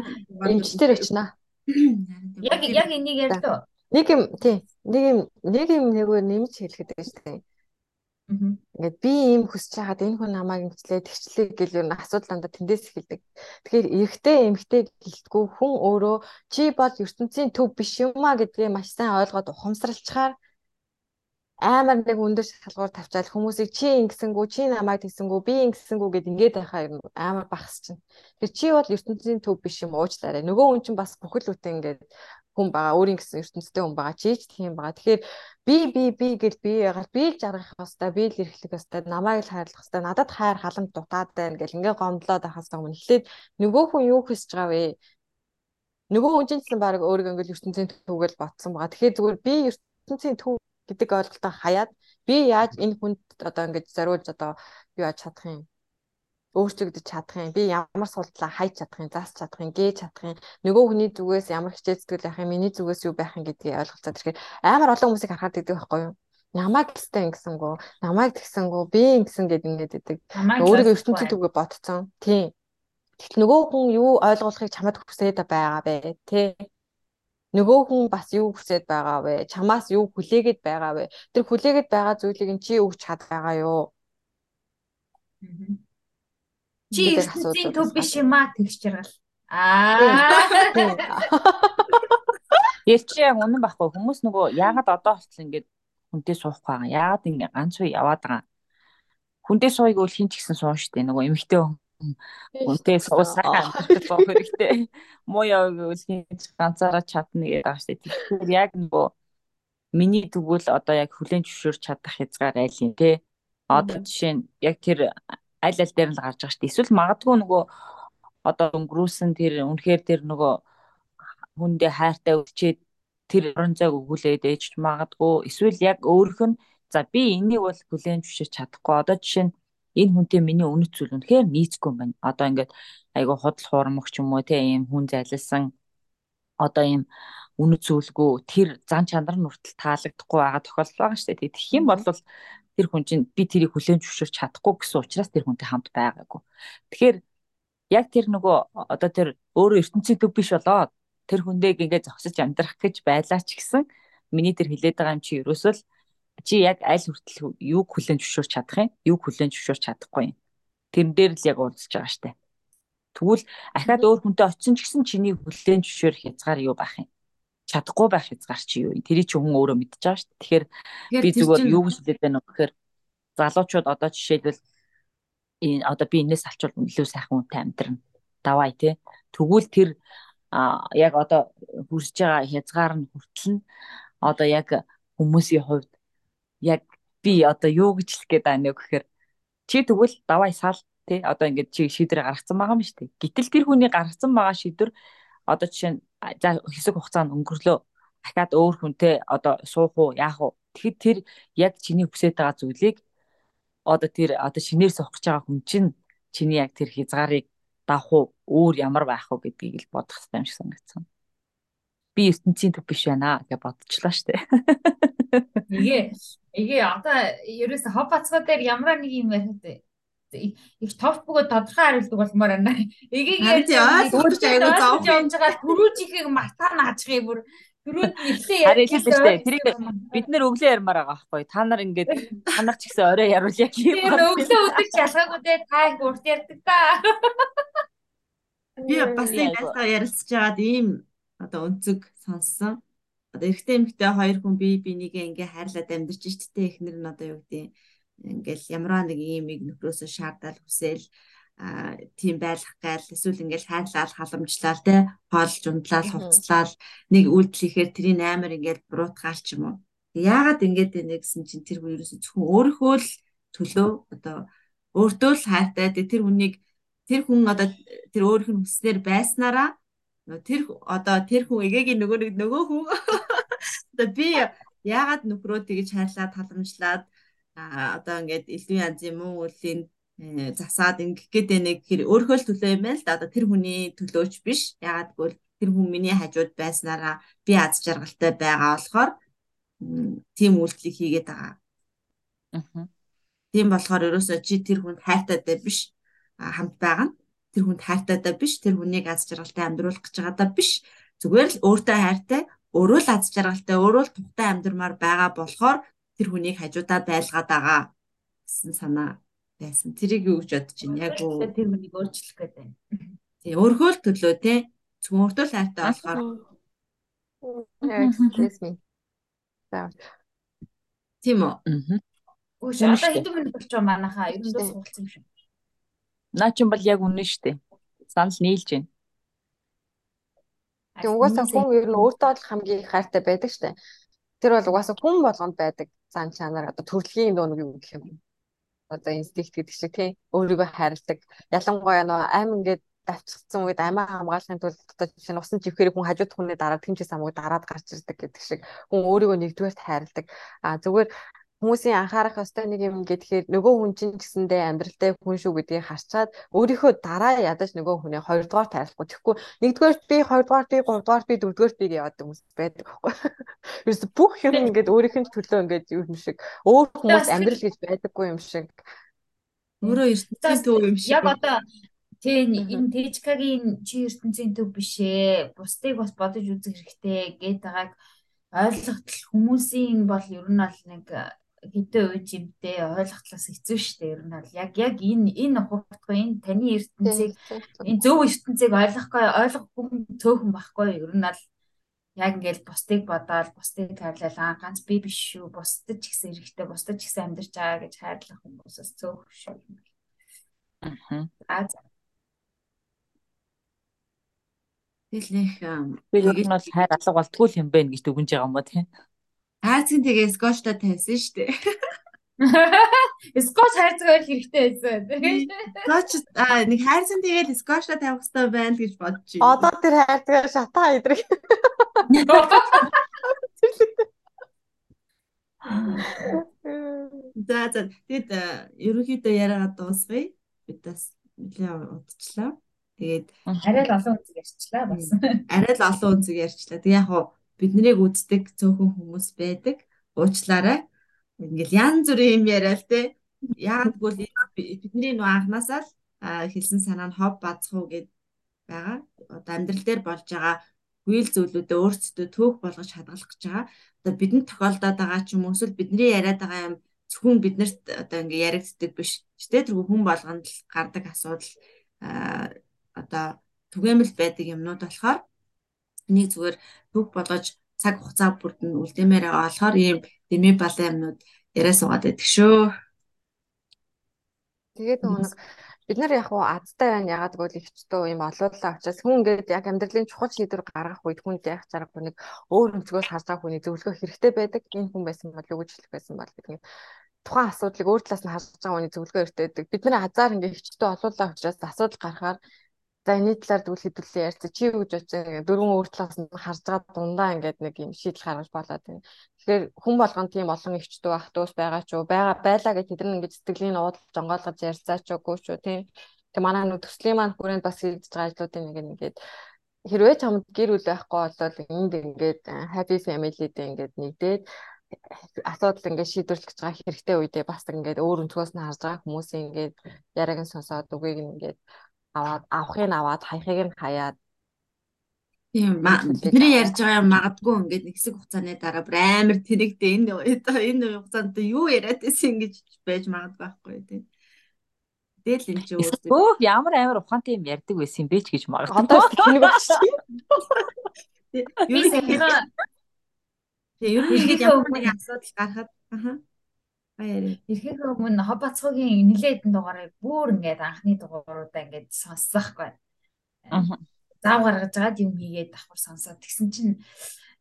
эмчтэр очно. Яг яг энийг ярьдөө. Нэг юм тий. Нэг юм нэг юм нөгөө нэмж хэлэхэд байж тээ. Ингээд би ийм хүсэж байгаад энэ хүн намайг ингэчлээ тэгчлээ гэл юу асуудал дандаа тэндээс эхэлдэг. Тэгэхээр эрэгтэй эмэгтэй гэлтгүү хүн өөрөө чи бол ертөнцийн төв биш юм а гэдгийг маш сайн ойлгоод ухамсарлцахаар амар нэг өндөр шалгуур тавьчаал хүмүүсийг чи ингэсэнгүү чи намайг тэгсэнгүү би ингэсэнгүү гэд ингээд байхаа амар багс чинь. Тэр чи бол ертөнцийн төв биш юм уучлаарай. Нөгөө хүн чинь бас бүхэл бүтэн ингээд хүн байгаа өөрийн гэсэн ертөнцтэй хүн байгаа чи ч тийм байгаа. Тэгэхээр би би би гэж би ягаад би л жаргах хэвээр би л эрхлэх хэвээр намайг л хайрлах хэвээр надад хайр халамж дутаад байна гэл ингээд гомдлоод байхаас өмнө эхлээд нөгөө хүн юу хийж байгаа вэ? Нөгөө хүн чинь баг өөрийгөө ингээд ертөнцийн төвгөл ботсон байгаа. Тэгэхээр зүгээр би ертөнцийн төв гэдэг ойлголтоо хаяад би яаж энэ хүнд одоо ингэж зориулж одоо юу яаж чадах юм? Өөрчлөгдөж чадах юм? Би ямар суултлаа хайж чадах юм? Заасч чадах юм? Гээж чадах юм? Нөгөө хүний зүгээс ямар хичээл зүтгэл байх юм? Миний зүгээс юу байх юм гэдгийг ойлголцоод ирэхээр амар олон хүмүүсийг харахад гэдэг байхгүй юу? Намайг гэстэй ингэсэнгүү намайг тэгсэнгүү би ингэсэн гэд ингээд идэг өөрийгөө ертөнцийн түгээ ботцсон тийм Тэгтэл нөгөө хүн юу ойлгуулахыг чамд хүсээд байгаа бэ тий нөгөө хүн бас юу хүсэж байгаа вэ? Чамаас юу хүлээгээд байгаа вэ? Тэр хүлээгээд байгаа зүйлийг нь чи өгч чад байгаа юу? Чи ертөнцийн төв биш юм аа тэгж жаргал. Аа. Ял чи яг үнэн байхгүй хүмүүс нөгөө яагаад одоо болчихсон ингээд хүнтэй суухгүй байгаа. Яагаад ингээд ганц уу яваад байгаа. Хүнтэй сууйг бол хин ч гэсэн суун штэ нөгөө эмэгтэй хүнтэй суусаа гэж боо хэрэгтэй. Муу яваг ч ганцаараа чадна гэдэг байгаа штэ. Тэгэхээр яг нөгөө миний тэгвэл одоо яг хүлэн зөвшөөрч чадах хязгаар айл юм те. Одоо жишээ нь яг тэр аль аль дээр нь л гарч байгаа штэ. Эсвэл магадгүй нөгөө одоо өнгөрүүлсэн тэр үнэхээр тэр нөгөө хүндээ хайртай үлчээд тэр орон зайг өгүүлээд ээж магадгүй эсвэл яг өөрөх нь за би энийг бол хүлээн зөвшөөрч чадахгүй одоо жишээ нь энэ хүнтэй миний үнэт зүйл үнэхээр нийцгүй юм байна. Одоо ингээд айгу худал хуурмагч юм уу те ийм хүн зайлсан одоо ийм үнэт зүйлгүй тэр зан чанар нь хүртэл таалагдахгүй байгаа тохиолдол байгаа шүү дээ. Тэгэх юм бол тэр хүн чинь би тэрийг хүлээн зөвшөөрч чадахгүй гэсэн учраас тэр хүнтэй хамт байгаагүй. Тэгэхээр яг тэр нөгөө одоо тэр өөрөө ертөнцийн төв биш болоод тэр хүнтэйг ингээд зогсож амьдрах гэж байлаа ч гэсэн миний тэр хилээд байгаа юм чи ерөөсөө чи яг аль хүртэл юуг хүлэн зөвшөөрч чадах юм? Юуг хүлэн зөвшөөрч чадахгүй юм? Тэрэн дээр л яг уулзж байгаа штэ. Тэгвэл ахаад өөр хүнтэй очисон ч гэсэн чиний хүлэн зөвшөөрөх хязгаар юу байх юм? Чадахгүй байх хязгаар чи юу юм? Тэрий чи хүн өөрөө мэдчихэж байгаа штэ. Тэгэхээр би зүгээр юу гэж хэлээд байна вэ гэхээр залуучууд одоо жишээлбэл энэ одоо би энэс алчвал илүү сайхан үнтэй амьдрна. Давай тий тэгвэл тэр а яг одоо хүрж байгаа хязгаар нь хүртэл нь одоо яг хүмүүсийн хувьд яг би одоо юу гэж хэлэх гээд байна вэ гэхээр чи тэгвэл давай сал тий одоо ингээд чи шийдвэр гаргацсан байгаа юм шүү дээ. Гэтэл тэр хүний гаргацсан байгаа шийдвэр одоо жишээ нь за хэсэг хугацаанд өнгөрлөө дахиад өөр хүнтэй одоо суух уу яах уу тэгэхэд тэр яг чиний хүсэж байгаа зүйлийг одоо тэр одоо шинээр суух гэж байгаа хүн чинь чиний яг тэр хязгаарыг давах уу өөр ямар байх вэ гэдгийг л бодох хэрэгтэй юм шиг санагдсан. Би ертөнцийн төв биш байна гэж бодчихлоо штэ. Эгээ эгээ одоо ерөөсө хоб бацгаа дээр ямар нэг юм байна их топ бөгөө тодорхой хариулдаг болмоор байна. Эгийг ярьж ойлгож аягүй зовж явж байгаа түрүүжихийг мартаа наачхыг бүр түрүүд нэгсэн ярьж тэрийг бид нэр өглөө ярмаар байгаа байхгүй та нар ингээд танах ч гэсэн орой яруулъя гэх юм. Тэр өглөө өдөр ялгаагүй дээ та их урт ярьдаг та. Би бас нэг дастаа ярилцж байгаад ийм одоо өнцөг сонссон. Одоо эрэгтэй эмэгтэй хоёр хүн бие бинийгээ ингээ хайрлаад амьдарч штэ эхнэр нь одоо юу гэдэг ингээл ямарваа нэг иймийг нөхрөөсөө шаардал хүсэл а тийм байлах гайл эсвэл ингээл хайрлал халамжлал те хоолж унтлал хувцлал нэг үйлдэл ихээр тэрийн амар ингээл буруутгаал ч юм уу. Яагаад ингээд байна гэсэн чинь тэр хүн ерөөсө зөвхөн өөрийнхөө л төлөө одоо өөртөө л хайртай. Тэр хүнийг тэр хүн одоо тэр өөрийнх нь хүснээр байснараа тэр одоо тэр хүн эгээгийн нөгөө нэг нөгөө хүн одоо би яагаад нөхрөө тэгж хайрлаад таламжлаад одоо ингээд элдв янзын мөн үлийн э, засаад ингэх гэдэг нэг хэр өөрөө л төлөө юм байна л да одоо тэр хүний төлөөч биш яагаад гэвэл тэр хүн миний хажууд байснараа би аз жаргалтай байгаа болохоор тийм үйлдэлийг хийгээд байгаа. Аа. Тийм болохоор ерөөсөө чи тэр хүнд хайртайтай биш хамт байгаа нь тэр хүнд хайртайдаа биш тэр хүнийг аз жаргалтай амьдруулах гэж байгаадаа биш зүгээр л өөртөө хайртай өөрөө л аз жаргалтай өөрөө л тухтай амьдрмаар байгаа болохоор тэр хүнийг хажуудаа байлгаад байгаа гэсэн санаа байсан. Тэрийг юу гэж бодож байна? Яг уу тэр хүнийг өөрчлөх гэдэг байна. Тий, өөрхөө л төлөө те. Зөвхөн өөртөө л хайртай болохоор. Тийм үү? Үгүй одоо хэдэн минут болж байгаа манайхаа ер нь суулцсан юм шиг. Наа чинь бол яг үнэн шүү дээ. Санал нийлж байна. Тэг угаасаа хүн ер нь өөртөө л хамгийн хайртай байдаг шүү дээ. Тэр бол угаасаа хүн болгонд байдаг зан чанар одоо төрөлхийн нэг юм гэх юм. Одоо инстинкт гэдэг шиг тий өөрийгөө хайрладаг. Ялангуяа нөө аим ингээд давчсан үед амиа хамгаалахын тулд одоо жишээ нь усан живхээр хүн хажууд хүний дараа тэмчээс амгүй дараад гарч ирдэг гэдэг шиг хүн өөрийгөө нэгдүгээрт хайрладаг. А зүгээр хүмүүсийн анхаарах ёстой нэг юм гэхээр нөгөө хүн чинь гэсэндээ амьдралтай хүн шүү гэдгийг харчаад өөрийнхөө дараа ядаж нөгөө хүнээ хоёрдугаар тайлахгүй. Тэгэхгүй нэгдүгээр би хоёрдугаар би гуравдугаар би дөрөвдүгээр би яваад хүмүүс байдаг байхгүй. Ерөөс бүх юм ингээд өөрийнх нь төлөө ингээд юм шиг өөр хүмүүс амьдрал гэж байдаггүй юм шиг. Өөрөө ертөнцийн төв юм шиг. Яг одоо Тэ энэ Тэжкагийн чи ертөнцийн төв биш ээ. Бусдыг бас бодож үзэх хэрэгтэй гэдэг байгааг ойлгохтол хүмүүсийн бол ер нь бол нэг хэдэн үе жимтэй ойлгохлоос хэцүү шттэ ер нь бол яг яг энэ энэ ухагтгүй энэ таны ертөнцийг энэ зөв ертөнцийг ойлгохгүй ойлгохгүй цөөхөн байхгүй ер нь бол яг ингээд бусдыг бодоод бусдыг хайрлал аа ганц би биш шүү бусдад ч гэсэн эрэхтэй бусдад ч гэсэн амьдарч байгаа гэж хайрлах хүмүүсээс цөөх шүү. Аа. Тэгэл нэг би ер нь бол хайр алга болтгүй юм байна гэж дүгнж байгаа юм ба тийм. Айцгийн тэгээ скотчтой тавьсан шүү дээ. Скотч хайрцаг хэрэгтэй байсан. Скотч аа нэг хайрцан тэгээд скотчтой тавих хэрэгтэй байна гэж байна. Одоо тэр хайрцаг шатаа идрэг. За за тэгэд ерөнхийдөө яриагаа дуусгая. Бид бас нэлээд удчлаа. Тэгээд арай л олон үнцэг ярьчлаа бас. Арай л олон үнцэг ярьчлаа. Тэг яг хуу биднийг үздэг цөөхөн хүмүүс байдаг. Уучлаарай ингээл янз бүрийн юм яриа л те. Яг тэгвэл бидний нөө анханасаа л хэлсэн санаа нь хов бацхуу гэд байгаа. Одоо амьдрал дээр болж байгаа үйл зүйлүүдэд өөрсдөө төөх болгож хадгалах гэж байгаа. Одоо бидэнд тохиолдоод байгаа ч юм уу эсвэл бидний яриад байгаа юм зөвхөн биднэрт одоо ингээ яригддаг биш. Тэ тэргүй хүн болгонд л гардаг асуудал одоо түгээмэл байдаг юмнууд болохоор энийг зүгээр төөх болгож цаг хугацаа бүрд нь үлдээмээр байгаа болохоор ийм дэмий балан юмнууд яриа суугаад байдаг шүү. Тэгээд нөгөө нэг бид нар яг уу азтай байна ягаад гэвэл ихчдөө юм олоодлаа учраас хүн ингээд яг амьдралын чухал шийдвэр гаргах үед хүнд яах чаргагүй нэг өөр өнцгөөс байгаа хүний зөвлөгөө хэрэгтэй байдаг. Энэ хүн байсан бол юу гэж хэлэх байсан бол гэдэг нь тухайн асуудлыг өөр талаас нь харж байгаа хүний зөвлөгөө хэрэгтэй байдаг. Бид нар азар ингээд ихчдөө олоодлаа учраас асуудал гарахаар За энэ талаар дүүл хэдүүлээ ярьц. Чи юу гэж бодож дөрвөн өөр талаас нь харж байгаа дундаа ингээд нэг юм шийдэл гаргаж болоод байна. Тэгэхээр хүн болгон тийм олон ихчдүү ах дүүс байгаа ч юу байгаа байлаа гэж тэд нар ингээд сэтгэлийн уудал жонгоолгож ярьцаач үгүй ч юу тийм. Тэг манай нүү төслийн маань хүрээнд бас хийж байгаа ажлуудын нэг ингээд хэрвээ чамд гэр бүл байхгүй болоод энд ингээд happy family-тэй ингээд нэгдээд асуудал ингээд шийдвэрлэж байгаа хэрэгтэй үедээ бас ингээд өөр өнцгөөс нь харж байгаа хүмүүсийн ингээд яриаг нь сонсоод үгийг ингээд аваад авахыг нь аваад хаяхыг нь хаяад Тийм бидний ярьж байгаа юм магадгүй ингээд нэг хэсэг хугацааны дараа бүр амар тэрэгтэй энэ энэ хугацаанд юу яриад байсан гэж байж магадгүй байхгүй тийм. Тэгэл энэ ч өөсөө ямар амар ухаантай юм ярьдаг байсан юм бэ ч гэж магадгүй. Одоо тэнийг багш. Юу юм Тэгээ ер нь ингээд ямар нэг асуудал гарахад ааа Баяр. Ирэхээс өмнө Хоббацгийн нилээдэн дугаарыг бүр ингээд анхны дугааруудаа ингээд сонссохгүй. Аа. Зав гаргаж байгаа юм хийгээд давхар сонсоод тэгсэн чинь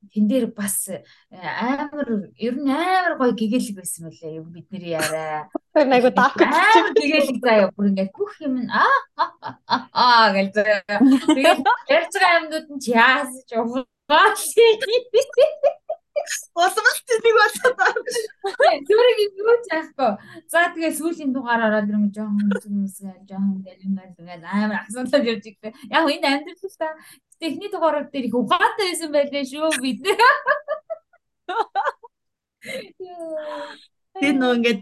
тэн дээр бас э, амар ер нь амар гоё гэгээлэг байсан мөлий юм бидний яриа. Тэр нэг гэж амар гэгээлэг заяа бүр ингээд бүх юм аа аа гэж. Тэгээд ярьж байгаа юмнууд нь ч угаал. Улмал тэнийг болоод байна. Зүрийг юу ч яахгүй. За тэгээ сүүлийн дугаар ороод ирэн жоохон хүмүүсгээ жоохон гэл ингээд ингээд амар асуудал явж ирдэг. Яг энэ амьдрал та техник дугаарууд дээр их ухаантай байсан байлээ шүү бид. Тэр нөө ингээд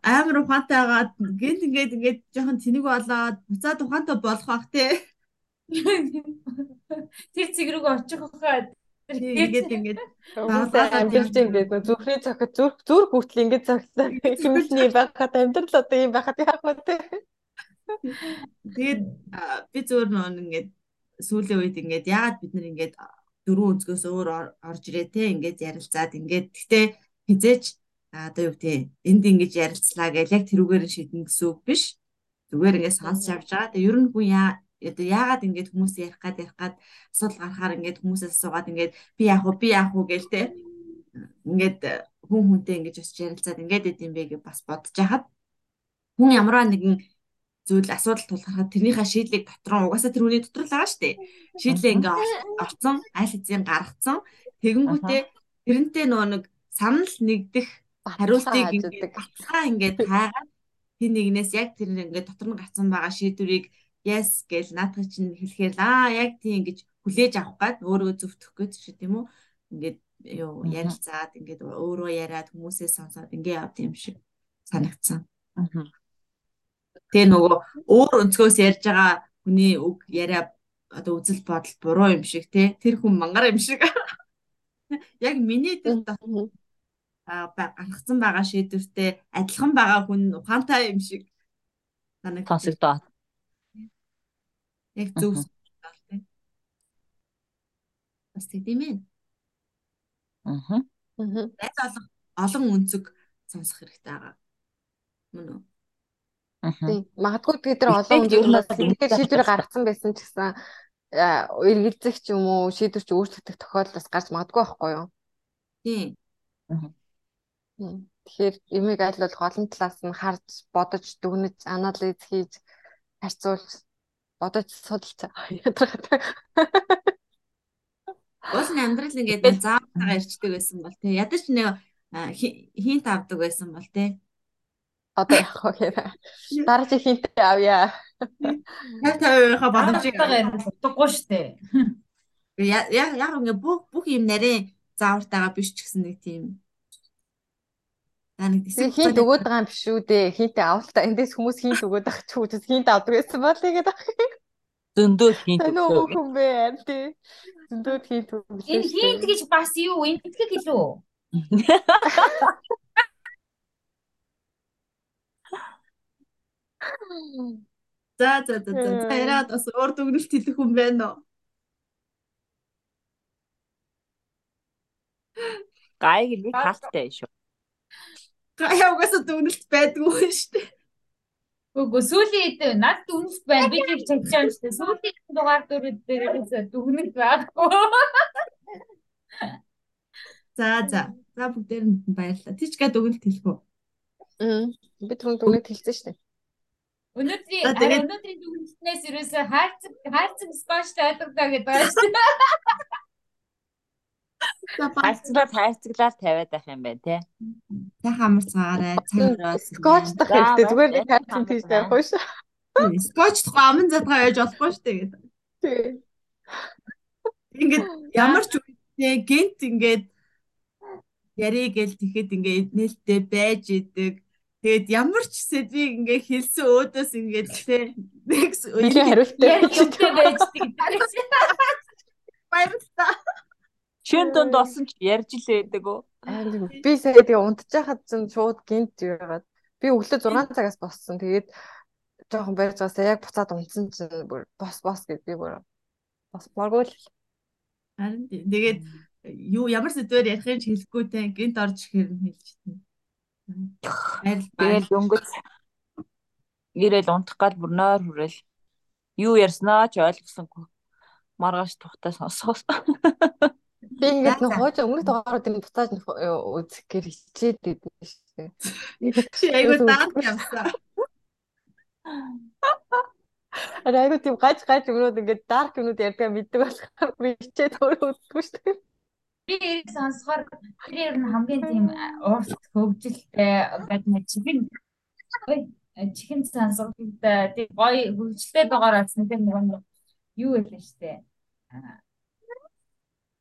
амар ухаантай агаад гэл ингээд ингээд жоохон тэнэг болоод буцаад ухаантай болох бах те. Тэр цэг рүү очих хаа Тэгээд ингээд амьдэрч ингээд зүрхний цохид зүрх зүрх хүртэл ингээд цогцлоо. Хэмлэний байхад амьдрал одоо юм байхад яах вэ те. Тэгээд би зөөр нөө ингээд сүүлийн үед ингээд яагаад бид нар ингээд дөрөв өнцгөөс өөр орж ирээ те ингээд ярилцаад ингээд гэтээ хизээч одоо юу гэдэг энд ингэж ярилцлаа гэж яг тэрүүгээр шийдэн гэсэн үг биш. Зүгээр ингээд сонсч авч байгаа. Тэгээ ер нь хүн яа одоо яагаад ингэж хүмүүс ярих гад ярих гад асуудал гарахаар ингэж хүмүүсээс асуугаад ингэж би яах вэ би яах вэ гээл те ингээд хүн хүнтэй ингэж очиж ярилцаад ингээд идэм бэ гэж бас бодож хахад хүн ямарваа нэгэн зүйл асуудал тулгархад тэрнийхээ шийдлийг дотор нь угаасаа тэр хүний дотор л байгаа шүү дээ. Шийдлээ ингээ орцсон, аль хэзээ гаргацсан. Тэгэнгүүтээ тэрнтэй нөгөө нэг санал нэгдэх хариултыг ингээ баталгаа ингээ таагаад тэр нэгнээс яг тэр ингээ дотор нь гацсан байгаа шийдвэрийг yes гэж наадах чинь хэлэхээр аа яг тийм гэж хүлээж авах гад өөрөө зөвтөх гэж чи тийм үү? Ингээд юу ярилцаад ингээд өөрөө яриад хүмүүсээ сонсоод ингээд явд юм шиг санагдсан. Тэгээ нөгөө өөр өнцгөөс ярьж байгаа хүний үг яриа одоо үзэл бодол буруу юм шиг тий тэр хүн мангар юм шиг. Яг миний тэр а гаргацсан байгаа шийдвэртэй адилхан байгаа хүн ухаантай юм шиг санагдаад Яг зөв тийм. Бас тийм ээ. Аа. Аа. Олох олон өнцөг сонсох хэрэгтэй байгаа. Мөн үү? Аа. Тийм. Магадгүй бид нар олон бол сэтгэл шийдвэр гаргацсан байсан ч гэсэн эргэлзэх ч юм уу шийдвэр ч өөрчлөгдөх тохиолдол бас гарч магадгүй байхгүй юу? Тийм. Тийм. Тэгэхээр эмийг аль бол голын талаас нь харж бодож дүгнэж анализ хийж харьцуулж бодож судалцаа. Уус нь амьдрал ингээд заавтайгаа ирчдэг байсан бол тий. Ядаж нэг хинт авдаг байсан бол тий. Одоо вэ гэхээр дараа чи хинтээ авъя. 50-50-ийнхаа боломжийг бодоггүй штэ. Яг яг ингээд бүх бүх юм нарийн заавартайгаа биш ч гэсэн нэг тийм Аа нэг Тэг хинт өгөөд байгаа юм биш үү дээ. Хинтээ авалтаа эндээс хүмүүс хинт өгөөд байгаа ч үгүй хинт авдаг гэсэн бол тэгээд зөндөө хин Нөө хүн бэ тий. Зөндөө хинт өгсөн. Энэ хинт гэж бас юу? Энэ итгэх гэлөө. За за за за. Яриад бас уур дүгнэлт хэлэх хүн байна уу? Гайг нэг халттай шүү. Гаяа угаасаа дүгнэлт байдгүй шүү дээ. Үгүй сүүлийн хэд над дүнс байна. Би тийм юм шүү дээ. Сүүлийн дугаар дөрөв дээрээс дүгнэлт байхгүй. За за. За бүгдээр нь баярлалаа. Тийчгээ дүгнэлт хэлэх үү? Аа. Би түрүүн дүгнэлт хэлсэн шүү дээ. Өнөөдрийн өнөөдрийн дүгнэлтнээс ерөөсөө хайрцаг хайрцаг скотч тайлбарлаа гэдэг байгаа шүү дээ. Хайрцаглаад хайрцаглаад тавиад байх юм байна тий. Сайхан амарцгаарай. Цаг өрөөс. Скотч дах хэрэгтэй. Зүгээр нэг хайрцаг тийж тавихгүй шүү. Скотч тухай аман задгаа яаж болохгүй шүү дээ. гэдэг. Тий. Ингээд ямар ч үедээ гинт ингээд ярий гэл тэгэхэд ингээд нээлттэй байж идэг. Тэгээд ямар ч сэдвийг ингээд хэлсэн өөдөөс ингээд тэ нэг. Яг юмтай байж гэдэг. баярлалаа. Шин дунд болсон ч ярьж л байдаг уу? Аа, Би сая тэгээ унтчихад чинь шууд гинт яагаад би өглөө 6 цагаас боссон. Тэгээд жоохон барьж байгаасаа яг буцаад унтсан чинь бүр бос бос гэд би бүр бос боргоо л Харин. Тэгээд юу ямар сэдвээр ярихыг ч хэлэхгүй те гинт орж тань. Баярлалаа. Тэгэл өнгөц. Ирэл унтах гал бүр нойр хүрэл. Юу ярьснаа ч ойлгосонгүй. Маргааш тухтай сонсгоос. Би ингээд за. хойч дугаарууд энэ буцааж нэг үзэх гээр хичээд байдсан шүү дээ. Чи айгуу даах юмсан. Арай айгу тийм гаж гаж өмнөд ингээд дарк өмнөд ярьдгаа мэддэг болохоор би хичээд өөрөө үздэг шүү дээ. Би эрийг сонсохоор тэр ер нь хамгийн тийм уурт хөгжилтэй гэдэг нэг чихэн ой чихэн сонсогдолтой тийм гоё хөгжилтэй дугаар болсон тийм нэг юу хэлээ штэ.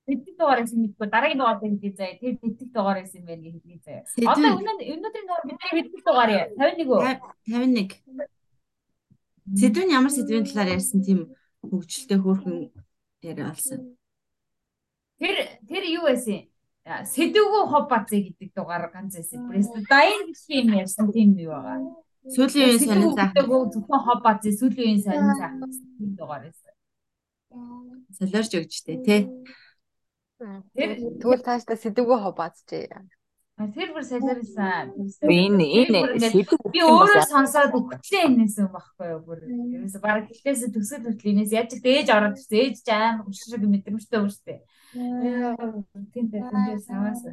Тэтгэх дугаар гэсэн мэдгүй дараагийн дугаар хэлээ заяа. Тэр тэтгэх дугаар гэсэн юм байна гэж хэлээ заяа. Одоо өнөөдрийн дугаар бидний хэдэх дугаар яа? 51 үү? 51. Сэдв нь ямар сэдвийн талаар ярьсан тийм хөгжилтэй хөөрхөн яриа болсон. Тэр тэр юу байсан? Сэдвгүү хоб бацээ гэдэг дугаар ганц байсан. Пресс дайн гэх юм ярьсан тийм юу байгаа. Сүүлийн үеийн сонин Сэдвгүү зөвхөн хоб бацээ сүүлийн үеийн сонин заах тийм дугаар байсан. солиорч өгчтэй тий. Тэгвэл тааштай сэдвгөө хобаацжээ. Тэр бүр солиорсан. Би энэ энэ сэдв би өөрөө сонсоод өгтлээ энэс юм багхгүй юу бүр. Ерөөсө баг гэлээс төсөл хөтл энэс яаж ч ээж ороод ирсэн. Ээж ч аим хөшрөг мэдрэмжтэй өөртөө. Тийм дээ тийм саваас.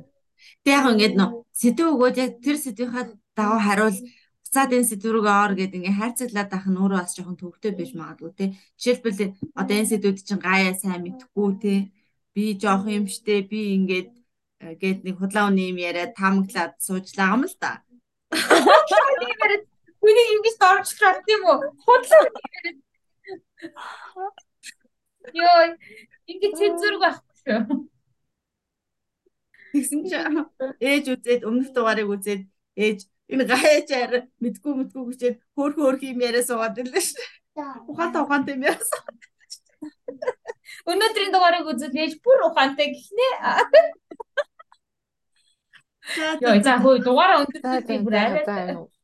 Тэг яг ингээд нөө сэдв өгөөд яг тэр сэдвийнхаа дагуу хариул буцаад энэ сэдв рүүгээ ор гэдэг ингээ хайрцаглаад байх нь өөрөө бас жоохон төвөгтэй байж магадгүй тий. Жишээлбэл одоо энэ сэдвүүд чинь гаяа сайн мэдхгүй тий. Би жоох юм штэ би ингээд э, гээд нэг худлаа үний юм яриад таамаглаад суужлаа юм л да. Үний юм гэж дорч гэх тийм үү? Худлаа. Йой, ингэ цензур байхгүй шүү. Тэгсэн чи ээж үзээд өмнөх дугаарыг үзээд ээж энэ гаяачаар мэдгүй мэдгүй хүчээд хөөх хөөх юм яриа суугаад ирлээ шүү. Ухаантай ухаантай юм яасан. Өнөөдрийн дугаарыг үзэл ээж бүр ухаантай гихнэ. Йой, за хөө дугаараа өндөрлөж би бүр арай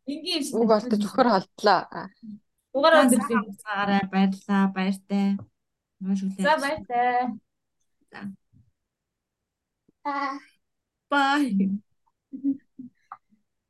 энгийн юм шиг. Үг олдож өхөр холдлоо. Дугаараа өндөрлөж. Цагаараа баярлаа баяртай. Маш За баяртай. Bye.